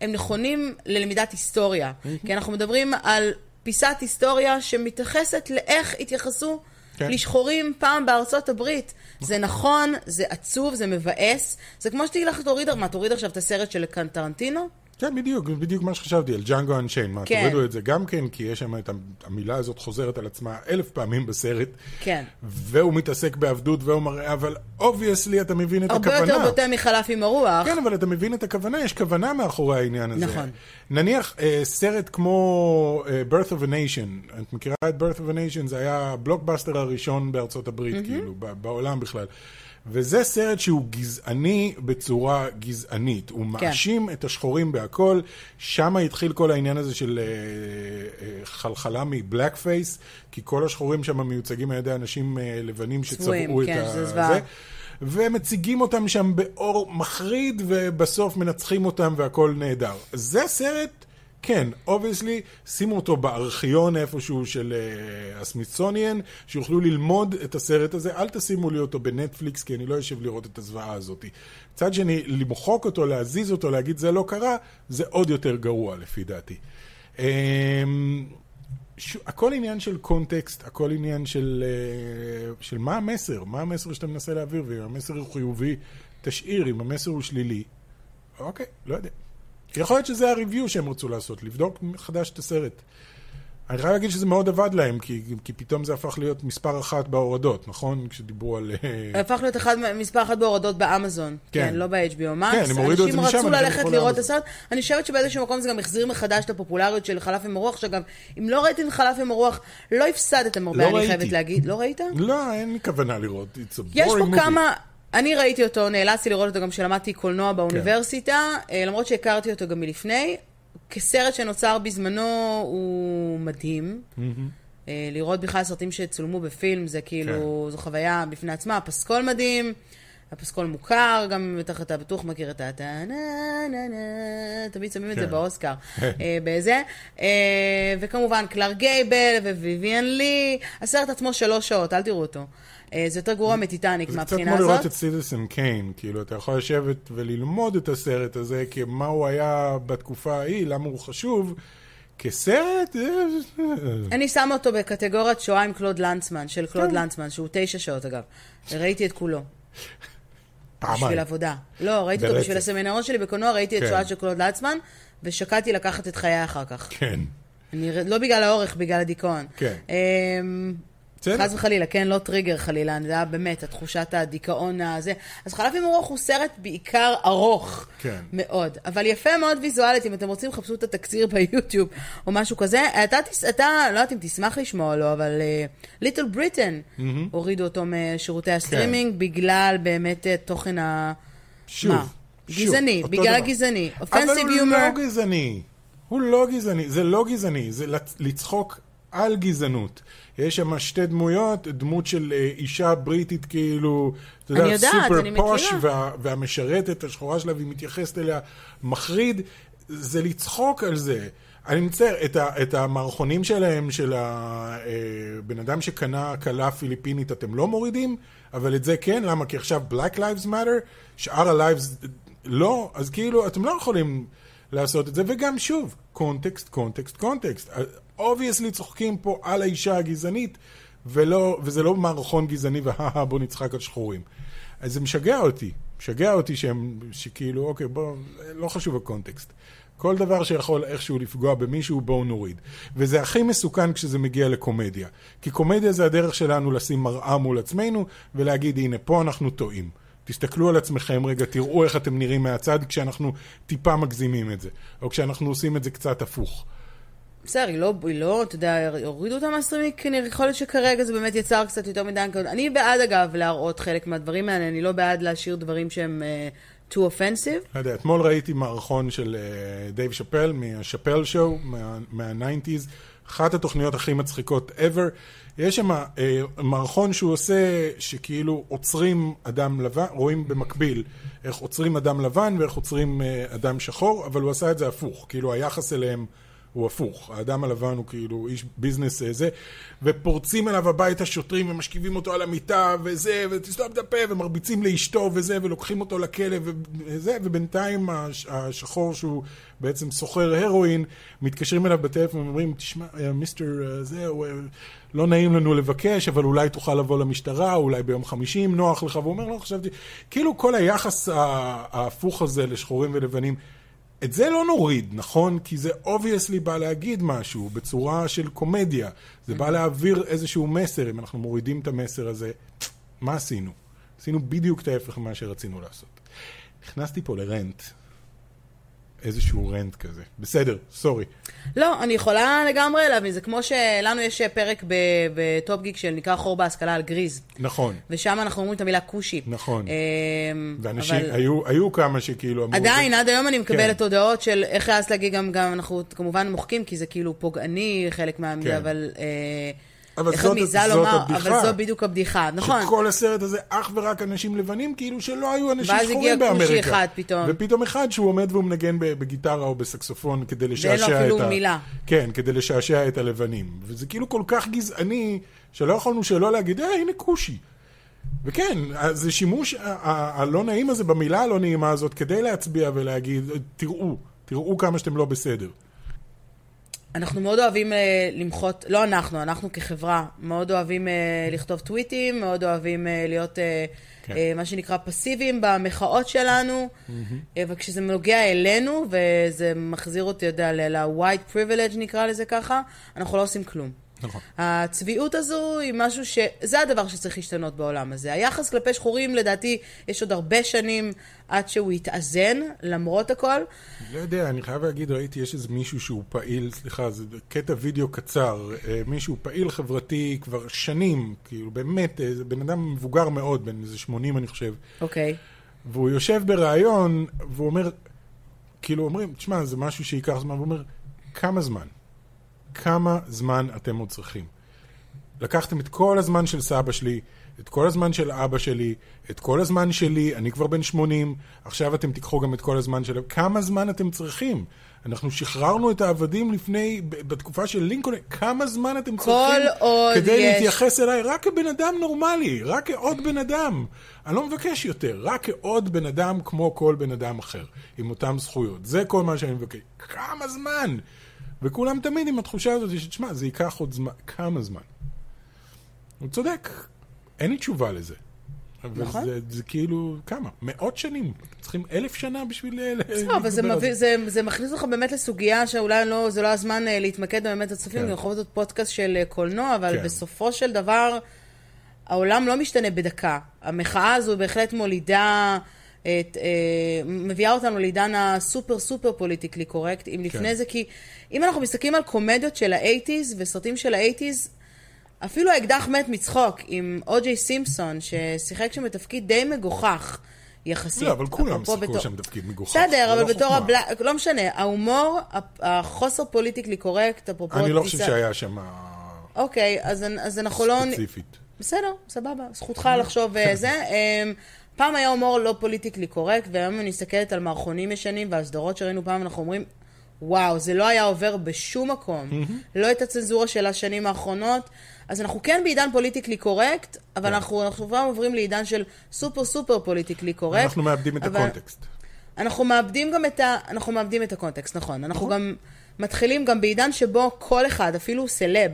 הם נכונים ללמידת היסטוריה. כי אנחנו מדברים על פיסת היסטוריה שמתייחסת לאיך התייחסו כן. לשחורים פעם בארצות הברית. זה נכון, זה עצוב, זה מבאס. זה כמו שתגיד לך, תוריד, מה, תוריד עכשיו את הסרט של קן- טרנטינו? כן, בדיוק, בדיוק מה שחשבתי על ג'אנגו Unchained. מה, כן. תורידו את זה גם כן, כי יש שם את המילה הזאת חוזרת על עצמה אלף פעמים בסרט, כן. והוא מתעסק בעבדות והוא מראה, אבל obviously אתה מבין את הרבה הכוונה. יותר בוטה מחלף עם הרוח. כן, אבל אתה מבין את הכוונה, יש כוונה מאחורי העניין הזה. נכון. נניח אה, סרט כמו אה, Birth of a Nation, את מכירה את Birth of a Nation? זה היה הבלוקבאסטר הראשון בארצות הברית, mm-hmm. כאילו, בעולם בכלל. וזה סרט שהוא גזעני בצורה גזענית. הוא כן. מאשים את השחורים בהכל. שם התחיל כל העניין הזה של אה, אה, חלחלה מ blackface, כי כל השחורים שם מיוצגים על ידי אנשים אה, לבנים שצבעו את כן, ה... זה זוועה. ומציגים אותם שם באור מחריד, ובסוף מנצחים אותם והכל נהדר. זה סרט, כן, obviously, שימו אותו בארכיון איפשהו של uh, הסמיתסוניאן, שיוכלו ללמוד את הסרט הזה. אל תשימו לי אותו בנטפליקס, כי אני לא יושב לראות את הזוועה הזאת. מצד שני, למחוק אותו, להזיז אותו, להגיד זה לא קרה, זה עוד יותר גרוע לפי דעתי. Um, ש... הכל עניין של קונטקסט, הכל עניין של, אה, של מה המסר, מה המסר שאתה מנסה להעביר, ואם המסר הוא חיובי, תשאיר, אם המסר הוא שלילי, אוקיי, לא יודע. יכול להיות שזה הריוויו שהם רצו לעשות, לבדוק מחדש את הסרט. אני חייב להגיד שזה מאוד עבד להם, כי, כי פתאום זה הפך להיות מספר אחת בהורדות, נכון? כשדיברו על... אה, הפך להיות אחד, מספר אחת בהורדות באמזון. כן. כן, לא ב-HBO Max. כן, הם הורידו את זה משם, אנשים רצו ללכת לראות את. הסרט. אני חושבת שבאיזשהו מקום זה גם החזיר מחדש את הפופולריות של חלף עם הרוח. שאגב, אם לא ראיתם חלף עם הרוח, לא הפסדתם הרבה, לא אני ראיתי. חייבת להגיד. לא ראית? לא, אין לי כוונה לראות. יש פה movie. כמה... אני ראיתי אותו, נאלצתי לראות אותו גם כשלמדתי קולנוע באוניברסיטה, אה, למרות שהכרתי אותו גם מלפני. כסרט שנוצר בזמנו הוא מדהים. אה, לראות בכלל סרטים שצולמו בפילם זה כאילו, כן. זו חוויה בפני עצמה. הפסקול מדהים, הפסקול מוכר, גם בטח אתה בטוח מכיר את ה... תמיד שמים את זה כן. באוסקר. אה, בזה. וכמובן קלר גייבל וויvian לי. הסרט עצמו שלוש שעות, אל תראו אותו. אה, זה יותר גרוע מטיטניק זה קצת מהבחינה כמו לראות הזאת. את סיטיסן קיין, כאילו, אתה יכול לשבת וללמוד את הסרט הזה, כי מה הוא היה בתקופה ההיא, למה הוא חשוב, כסרט, אה, אה, אני שמה אותו בקטגוריית שואה עם קלוד לנצמן, של קלוד כן. לנצמן, שהוא תשע שעות אגב. ראיתי את כולו. בשביל פעמיים. עבודה. לא, ראיתי אותו. בשביל הסמינרון שלי בקולנוע, ראיתי את כן. שואה של קלוד לנצמן, ושקלתי לקחת את חיי אחר כך. כן. אני, לא בגלל האורך, בגלל הדיכאון. כן. בסדר. חס וחלילה, כן, לא טריגר חלילה, זה היה באמת, התחושת הדיכאון הזה. אז חלף עם הרוח הוא סרט בעיקר ארוך. כן. מאוד. אבל יפה מאוד ויזואלית, אם אתם רוצים, חפשו את התקציר ביוטיוב או משהו כזה. אתה, תס- אתה לא יודעת אם תשמח לשמוע או לא, אבל Little Britain, הורידו אותו משירותי הסטרימינג בגלל באמת אה, תוכן ה... שוב. מה? שוב, גזעני, בגלל. הגזעני. אבל offensive humor. לא גזעני. הוא לא גזעני, זה לא גזעני, זה לצ- לצחוק על גזענות. יש שם שתי דמויות, דמות של אה, אישה בריטית כאילו, אתה יודע, יודעת, סופר posh. וה, והמשרתת השחורה שלה, והיא מתייחסת אליה מחריד, זה לצחוק על זה. אני מצטער, את, ה, את המערכונים שלהם, של הבן אדם שקנה כלה פיליפינית, אתם לא מורידים, אבל את זה כן, למה? כי עכשיו Black Lives Matter, שאר ה-Lives לא, אז כאילו, אתם לא יכולים לעשות את זה, וגם שוב, קונטקסט, קונטקסט, קונטקסט. obviously צוחקים פה על האישה הגזענית, ולא, וזה לא מערכון גזעני, והא בוא נצחק על שחורים. אז זה משגע אותי, משגע אותי שהם, שכאילו, אוקיי, בוא, לא חשוב הקונטקסט. כל דבר שיכול איכשהו לפגוע במישהו, בואו נוריד. וזה הכי מסוכן כשזה מגיע לקומדיה. כי קומדיה זה הדרך שלנו לשים מראה מול עצמנו, ולהגיד, הנה, פה אנחנו טועים. תסתכלו על עצמכם רגע, תראו איך אתם נראים מהצד כשאנחנו טיפה מגזימים את זה. או כשאנחנו עושים את זה קצת הפוך. בסדר, היא לא, היא לא, אתה יודע, הורידו אותה מהסטרימינג, כנראה, יכול להיות שכרגע זה באמת יצר קצת יותר מדי. אני בעד, אגב, להראות חלק מהדברים האלה, אני לא בעד להשאיר דברים שהם uh, too offensive. לא יודע, אתמול ראיתי מערכון של אה, דייב שאפל, מה Chappelle's Show, מה-90's, אחת התוכניות הכי מצחיקות ever. יש שם אה, מערכון שהוא עושה, שכאילו עוצרים אדם לבן, רואים במקביל איך עוצרים אדם לבן ואיך עוצרים אה, אדם שחור, אבל הוא עשה את זה הפוך, כאילו היחס אליהם הוא הפוך. האדם הלבן הוא כאילו איש ביזנס אה, זה, ופורצים אליו הביתה שוטרים ומשכיבים אותו על המיטה וזה, ותסתום את הפה, ומרביצים לאשתו וזה, ולוקחים אותו לכלא וזה, ובינתיים הש- השחור שהוא בעצם סוחר הרואין, מתקשרים אליו בטלפון ואומרים, תשמע, אה, mister אה, זה, לא נעים לנו לבקש, אבל אולי תוכל לבוא למשטרה, אולי ביום חמישי אם נוח לך, והוא אומר, לא חשבתי, כאילו כל היחס ההפוך הזה לשחורים ולבנים, את זה לא נוריד, נכון? כי זה obviously בא להגיד משהו בצורה של קומדיה. זה בא להעביר איזשהו מסר. אם אנחנו מורידים את המסר הזה, מה עשינו? עשינו בדיוק את ההפך ממה שרצינו לעשות. נכנסתי פה לרנט. איזשהו רנט כזה. בסדר, סורי. לא, אני יכולה לגמרי להבין, זה כמו שלנו יש פרק בטופ גיק שנקרא חור בהשכלה על גריז. נכון. ושם אנחנו אומרים את המילה כושי. נכון. אמ, ואנשים, אבל היו, היו כמה שכאילו אמרו... עדיין, זה- עד היום אני מקבלת כן. הודעות של איך העזת להגיד גם, גם אנחנו כמובן מוחקים, כי זה כאילו פוגעני חלק מה... כן. אבל... אה, אבל איך זאת- את מעיזה לומר, הבדיחה. אבל זו בדיוק הבדיחה, נכון. שכל הסרט הזה אך ורק אנשים לבנים, כאילו שלא היו אנשים ואז שחורים הגיע באמריקה. כושי אחד פתאום. ופתאום אחד שהוא עומד והוא מנגן בגיטרה או בסקסופון כדי לשעשע את ה... ואין לו אפילו מילה. כן, כדי לשעשע את הלבנים. וזה כאילו כל כך גזעני, שלא יכולנו שלא להגיד, אה, הנה כושי. וכן, זה שימוש הלא נעים הזה במילה הלא נעימה הזאת, כדי להצביע ולהגיד, תראו, תראו כמה שאתם לא בסדר. אנחנו מאוד אוהבים אה, למחות, לא אנחנו, אנחנו כחברה, מאוד אוהבים אה, לכתוב טוויטים, מאוד אוהבים אה, להיות אה, כן. אה, מה שנקרא פסיביים במחאות שלנו, אה, וכשזה נוגע אלינו, וזה מחזיר אותי, יודע, ל-white privilege נקרא לזה ככה, אנחנו לא עושים כלום. נכון. הצביעות הזו היא משהו ש... זה הדבר שצריך להשתנות בעולם הזה. היחס כלפי שחורים, לדעתי, יש עוד הרבה שנים עד שהוא יתאזן, למרות הכל. לא יודע, אני חייב להגיד, ראיתי, יש איזה מישהו שהוא פעיל, סליחה, זה קטע וידאו קצר, אה, מישהו פעיל חברתי כבר שנים, כאילו, באמת, אה, זה בן אדם מבוגר מאוד, בן איזה 80 אני חושב, אוקיי. והוא יושב בריאיון, והוא אומר, כאילו, אומרים, תשמע, זה משהו שייקח זמן, והוא אומר, כמה זמן? כמה זמן אתם עוד צריכים? לקחתם את כל הזמן של סבא שלי, את כל הזמן של אבא שלי, את כל הזמן שלי, אני כבר בן 80, עכשיו אתם תיקחו גם את כל הזמן של... כמה זמן אתם צריכים? אנחנו שחררנו את העבדים לפני, בתקופה של לינקולן, כמה זמן אתם צריכים כדי יש- להתייחס אליי? רק כבן אדם נורמלי, רק כעוד בן אדם. אני לא מבקש יותר, רק כעוד בן אדם כמו כל בן אדם אחר, עם אותן זכויות. זה כל מה שאני מבקש. כמה זמן? וכולם תמיד עם התחושה הזאת שתשמע, זה ייקח עוד זמן, כמה זמן? הוא צודק, אין לי תשובה לזה. נכון. זה, זה כאילו, כמה? מאות שנים. צריכים אלף שנה בשביל... לא, אבל זה, מביא, זה, זה מכניס אותך באמת לסוגיה שאולי לא, זה לא הזמן אה, להתמקד באמת בצופים, כן. זה יכול להיות פודקאסט של אה, קולנוע, אבל כן. בסופו של דבר, העולם לא משתנה בדקה. המחאה הזו בהחלט מולידה, את, אה, מביאה אותנו לעידן הסופר סופר פוליטיקלי קורקט, אם לפני כן. זה, כי אם אנחנו מסתכלים על קומדיות של ה eighties וסרטים של ה eighties, אפילו האקדח מת מצחוק עם או.ג'יי סימפסון, ששיחק שם בתפקיד די מגוחך. יחסית. לא, אבל כולם שיחקו בתור- שם תפקיד מגוחך. בסדר, אבל לא בתור. ה black, לא משנה, ההומור, החוסר פוליטיקלי קורקט, אפרופו... אני לא חושב שהיה שם אוקיי, אז, אז אנחנו לא... ספציפית. בסדר, סבבה, זכותך לחשוב אה, זה. [LAUGHS] פעם היה הומור לא פוליטיקלי קורקט, והיום אני מסתכלת על מערכונים ישנים והסדרות שראינו פעם, אנחנו אומרים, וואו, זה לא היה עובר בשום מקום. לא את הצנזורה של השנים האחרונות. אז אנחנו כן בעידן פוליטיקלי קורקט, אבל אנחנו אנחנו כבר עוברים לעידן של סופר סופר פוליטיקלי קורקט. אנחנו מאבדים את אבל- הקונטקסט. אנחנו מאבדים גם את ה... אנחנו מאבדים את הקונטקסט, נכון. אנחנו גם מתחילים גם בעידן שבו כל אחד, אפילו סלב,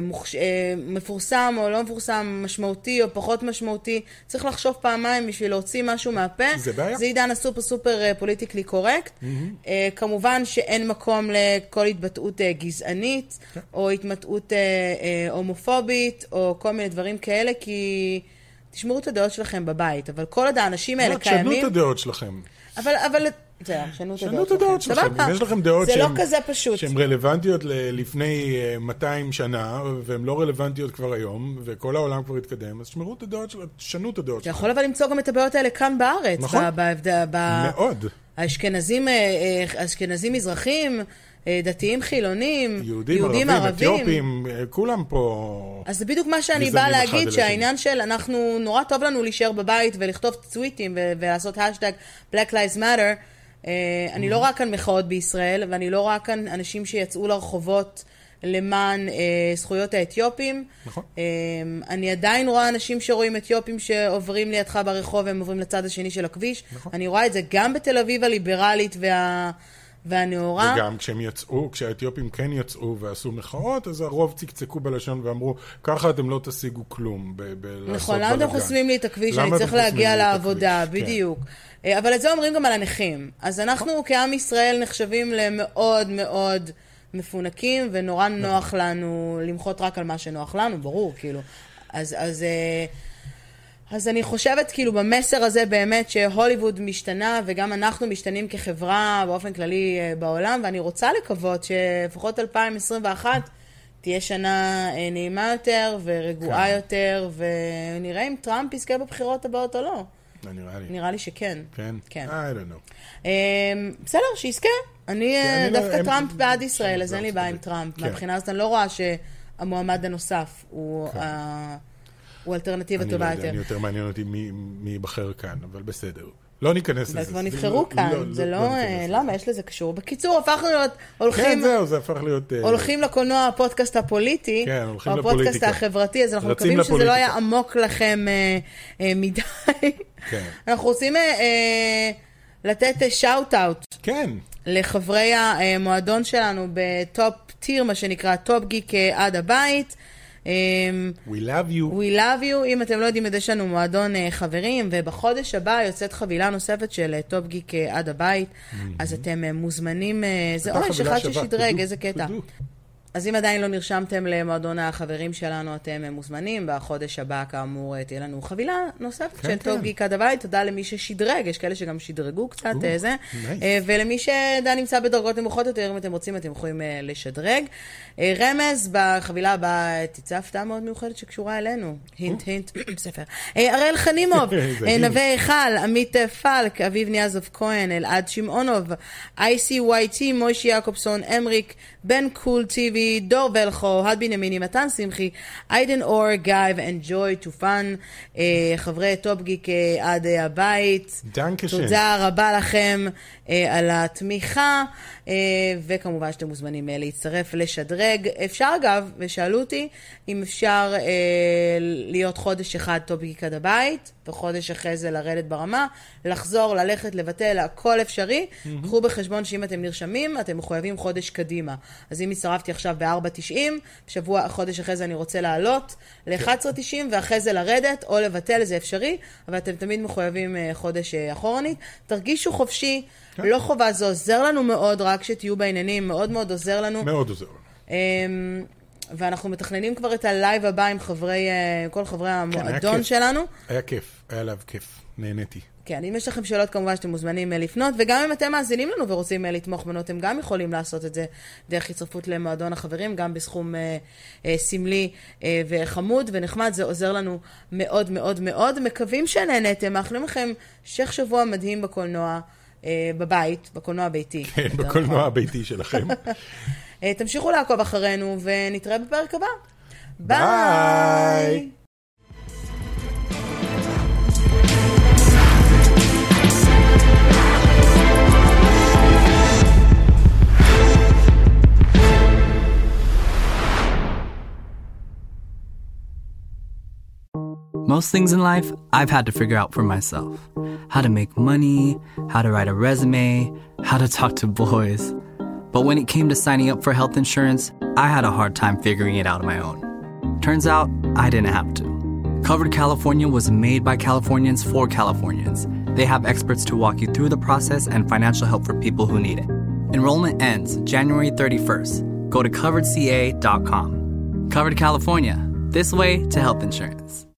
מוכש... אה, מפורסם או לא מפורסם, משמעותי או פחות משמעותי, צריך לחשוב פעמיים בשביל להוציא משהו מהפה. זה בעיה. זה עידן הסופר סופר אה, פוליטיקלי קורקט. אה, כמובן שאין מקום לכל התבטאות אה, גזענית, כן. או התבטאות אה, אה, הומופובית, או כל מיני דברים כאלה, כי... תשמרו את הדעות שלכם בבית, אבל כל עוד האנשים האלה לא, תשנו קיימים... את הדעות שלכם. אבל, אבל, בסדר, שנו את שנו הדעות את הדעות שלכם. אם יש לכם דעות לא שהן- רלוונטיות לפני אה, 200 שנה, והן לא רלוונטיות כבר היום, וכל העולם כבר התקדם, אז שמרו את הדעות שלכם, תשנו את הדעות אתה שלכם. יכול אבל למצוא גם את הבעיות האלה כאן בארץ. נכון. מאוד. האשכנזים, אה, אה, אשכנזים מזרחים, אה, דתיים חילונים, יהודים, ערבים, אתיופים, אה, כולם פה... אז זה בדיוק מה שאני באה להגיד, שהעניין של אנחנו, נורא טוב לנו להישאר בבית ולכתוב טוויטים ולעשות השטג Black Lives Matter. אה, אני לא רואה כאן מחאות בישראל, ואני לא רואה כאן אנשים שיצאו לרחובות למען אה, זכויות האתיופים. נכון. אה, אני עדיין רואה אנשים שרואים אתיופים שעוברים לידך ברחוב והם עוברים לצד השני של הכביש. נכון. אני רואה את זה גם בתל אביב הליברלית וה... והנאורה. וגם כשהם יצאו, כשהאתיופים כן יצאו ועשו מחאות, אז הרוב צקצקו בלשון ואמרו, ככה אתם לא תשיגו כלום בלעשות נכון, למה אתם בלאגן." חוסמים לי את הכביש? אני צריך להגיע לעבודה? כן. בדיוק. אה, אבל את זה אומרים גם על הנכים. אז אנחנו כעם ישראל נחשבים למאוד מאוד מפונקים, ונורא נכון. נוח לנו למחות רק על מה שנוח לנו, ברור, כאילו. אז, אז, אה, אז אני חושבת, כאילו, במסר הזה באמת שהוליווד משתנה, וגם אנחנו משתנים כחברה באופן כללי אה, בעולם, ואני רוצה לקוות שלפחות 2021 תהיה שנה אה, נעימה יותר ורגועה כן. יותר, ונראה אם טראמפ יזכה בבחירות הבאות או לא. אה, נראה לי. נראה לי שכן. כן? כן. I don't know. אה, בסדר, שיזכה. אני אני לא- דווקא הם- טראמפ בעד ישראל, אז זה אין לי בעיה עם. טראמפ. כן. מהבחינה הזאת אני לא רואה שהמועמד הנוסף הוא כן. הוא האלטרנטיבה אני לא טובה יותר. אני יותר מעניין אותי מי- ייבחר כאן, אבל בסדר. לא ניכנס לזה. אבל כבר נבחרו לא- כאן, לא- זה לא אה. למה? יש לזה קשור. בקיצור, הפכנו להיות, כן, הולכים... זהו, זה הפך להיות... אה, הולכים לקולנוע הפודקאסט הפוליטי, כן, הולכים או הפודקאסט לפוליטיקה. החברתי, אז אנחנו מקווים שזה לא לפוליטיקה. היה עמוק לכם אה, מדי. כן. אנחנו רוצים לתת shout-out כן, לחברי המועדון שלנו ב top tier, מה שנקרא טופ גיק עד הבית. אמ, We love you. We love you, אם אתם לא יודעים יש לנו מועדון אה, חברים, ובחודש הבא יוצאת חבילה נוספת של אה, טופ גיק אה, עד הבית, אז אתם מוזמנים, זה אוי, אחד ששדרג, איזה קטע. אז אם עדיין לא נרשמתם למועדון החברים שלנו, אתם מוזמנים. בחודש הבא, כאמור, תהיה לנו חבילה נוספת כן, של כן. טופ גיק עד הבית. תודה למי ששדרג, יש כאלה שגם שדרגו קצת או, אה, זה. nice. אה, ולמי שעדיין נמצא בדרגות נמוכות יותר, אם אתם רוצים, אתם יכולים אה, לשדרג. רמז, בחבילה הבאה תצא הפתעה מאוד מיוחדת שקשורה אלינו. hint, hint, [COUGHS] ספר. אראל חנימוב. [LAUGHS] נווה היכל, עמית פלק, אביב ניאזוף כהן, אלעד שמעונוב, ICYT, מוישי יעקובסון, אמריק, בן קול טיבי, דור ולכו, הד בנימיני, מתן שמחי, איידן אור, גיא ואנג'וי טו פאן, חברי טופ גיק אה, עד אה, הבית. דנקשן. תודה רבה לכם אה, על התמיכה, וכמובן שאתם מוזמנים להצטרף, לשדרג. אפשר אגב, ושאלו אותי, אם אפשר להיות חודש אחד טופ גיק עד הבית, וחודש אחרי זה לרדת ברמה, לחזור, ללכת, לבטל, הכל אפשרי. קחו בחשבון שאם אתם נרשמים, אתם מחויבים חודש קדימה. אז אם הצטרפתי עכשיו ב-4.90, שבוע, חודש אחרי זה אני רוצה לעלות ל-11.90, ואחרי זה לרדת, או לבטל, זה אפשרי, אבל אתם תמיד מחויבים אה, חודש אה, אחורנית. תרגישו חופשי, כן. לא חובה, זה עוזר לנו מאוד, רק שתהיו בעניינים, מאוד מאוד עוזר לנו. מאוד עוזר לנו. אמ, ואנחנו מתכננים כבר את הלייב הבא עם חברי, אה, כל חברי היה המועדון כיף. שלנו. היה כיף, היה עליו כיף, נהניתי. כן, אם יש לכם שאלות כמובן שאתם מוזמנים אה, לפנות, וגם אם אתם מאזינים לנו ורוצים אה, לתמוך בנו, אתם גם יכולים לעשות את זה דרך הצטרפות למועדון החברים, גם בסכום אה, אה, סמלי אה, וחמוד ונחמד, זה עוזר לנו מאוד מאוד מאוד. מקווים שנהנתם, מאחלים לכם המשך שבוע מדהים בקולנוע, אה, בבית, בקולנוע הביתי. כן, יותר בקולנוע נכון. הביתי שלכם. [LAUGHS] אה, תמשיכו לעקוב אחרינו ונתראה בפרק הבא. ביי! Most things in life I've had to figure out for myself how to make money, how to write a resume, how to talk to boys. But when it came to signing up for health insurance, I had a hard time figuring it out on my own. Turns out I didn't have to. Covered California was made by Californians for Californians. They have experts to walk you through the process and financial help for people who need it. Enrollment ends January 31st. Go to coveredca.com. Covered California, this way to health insurance.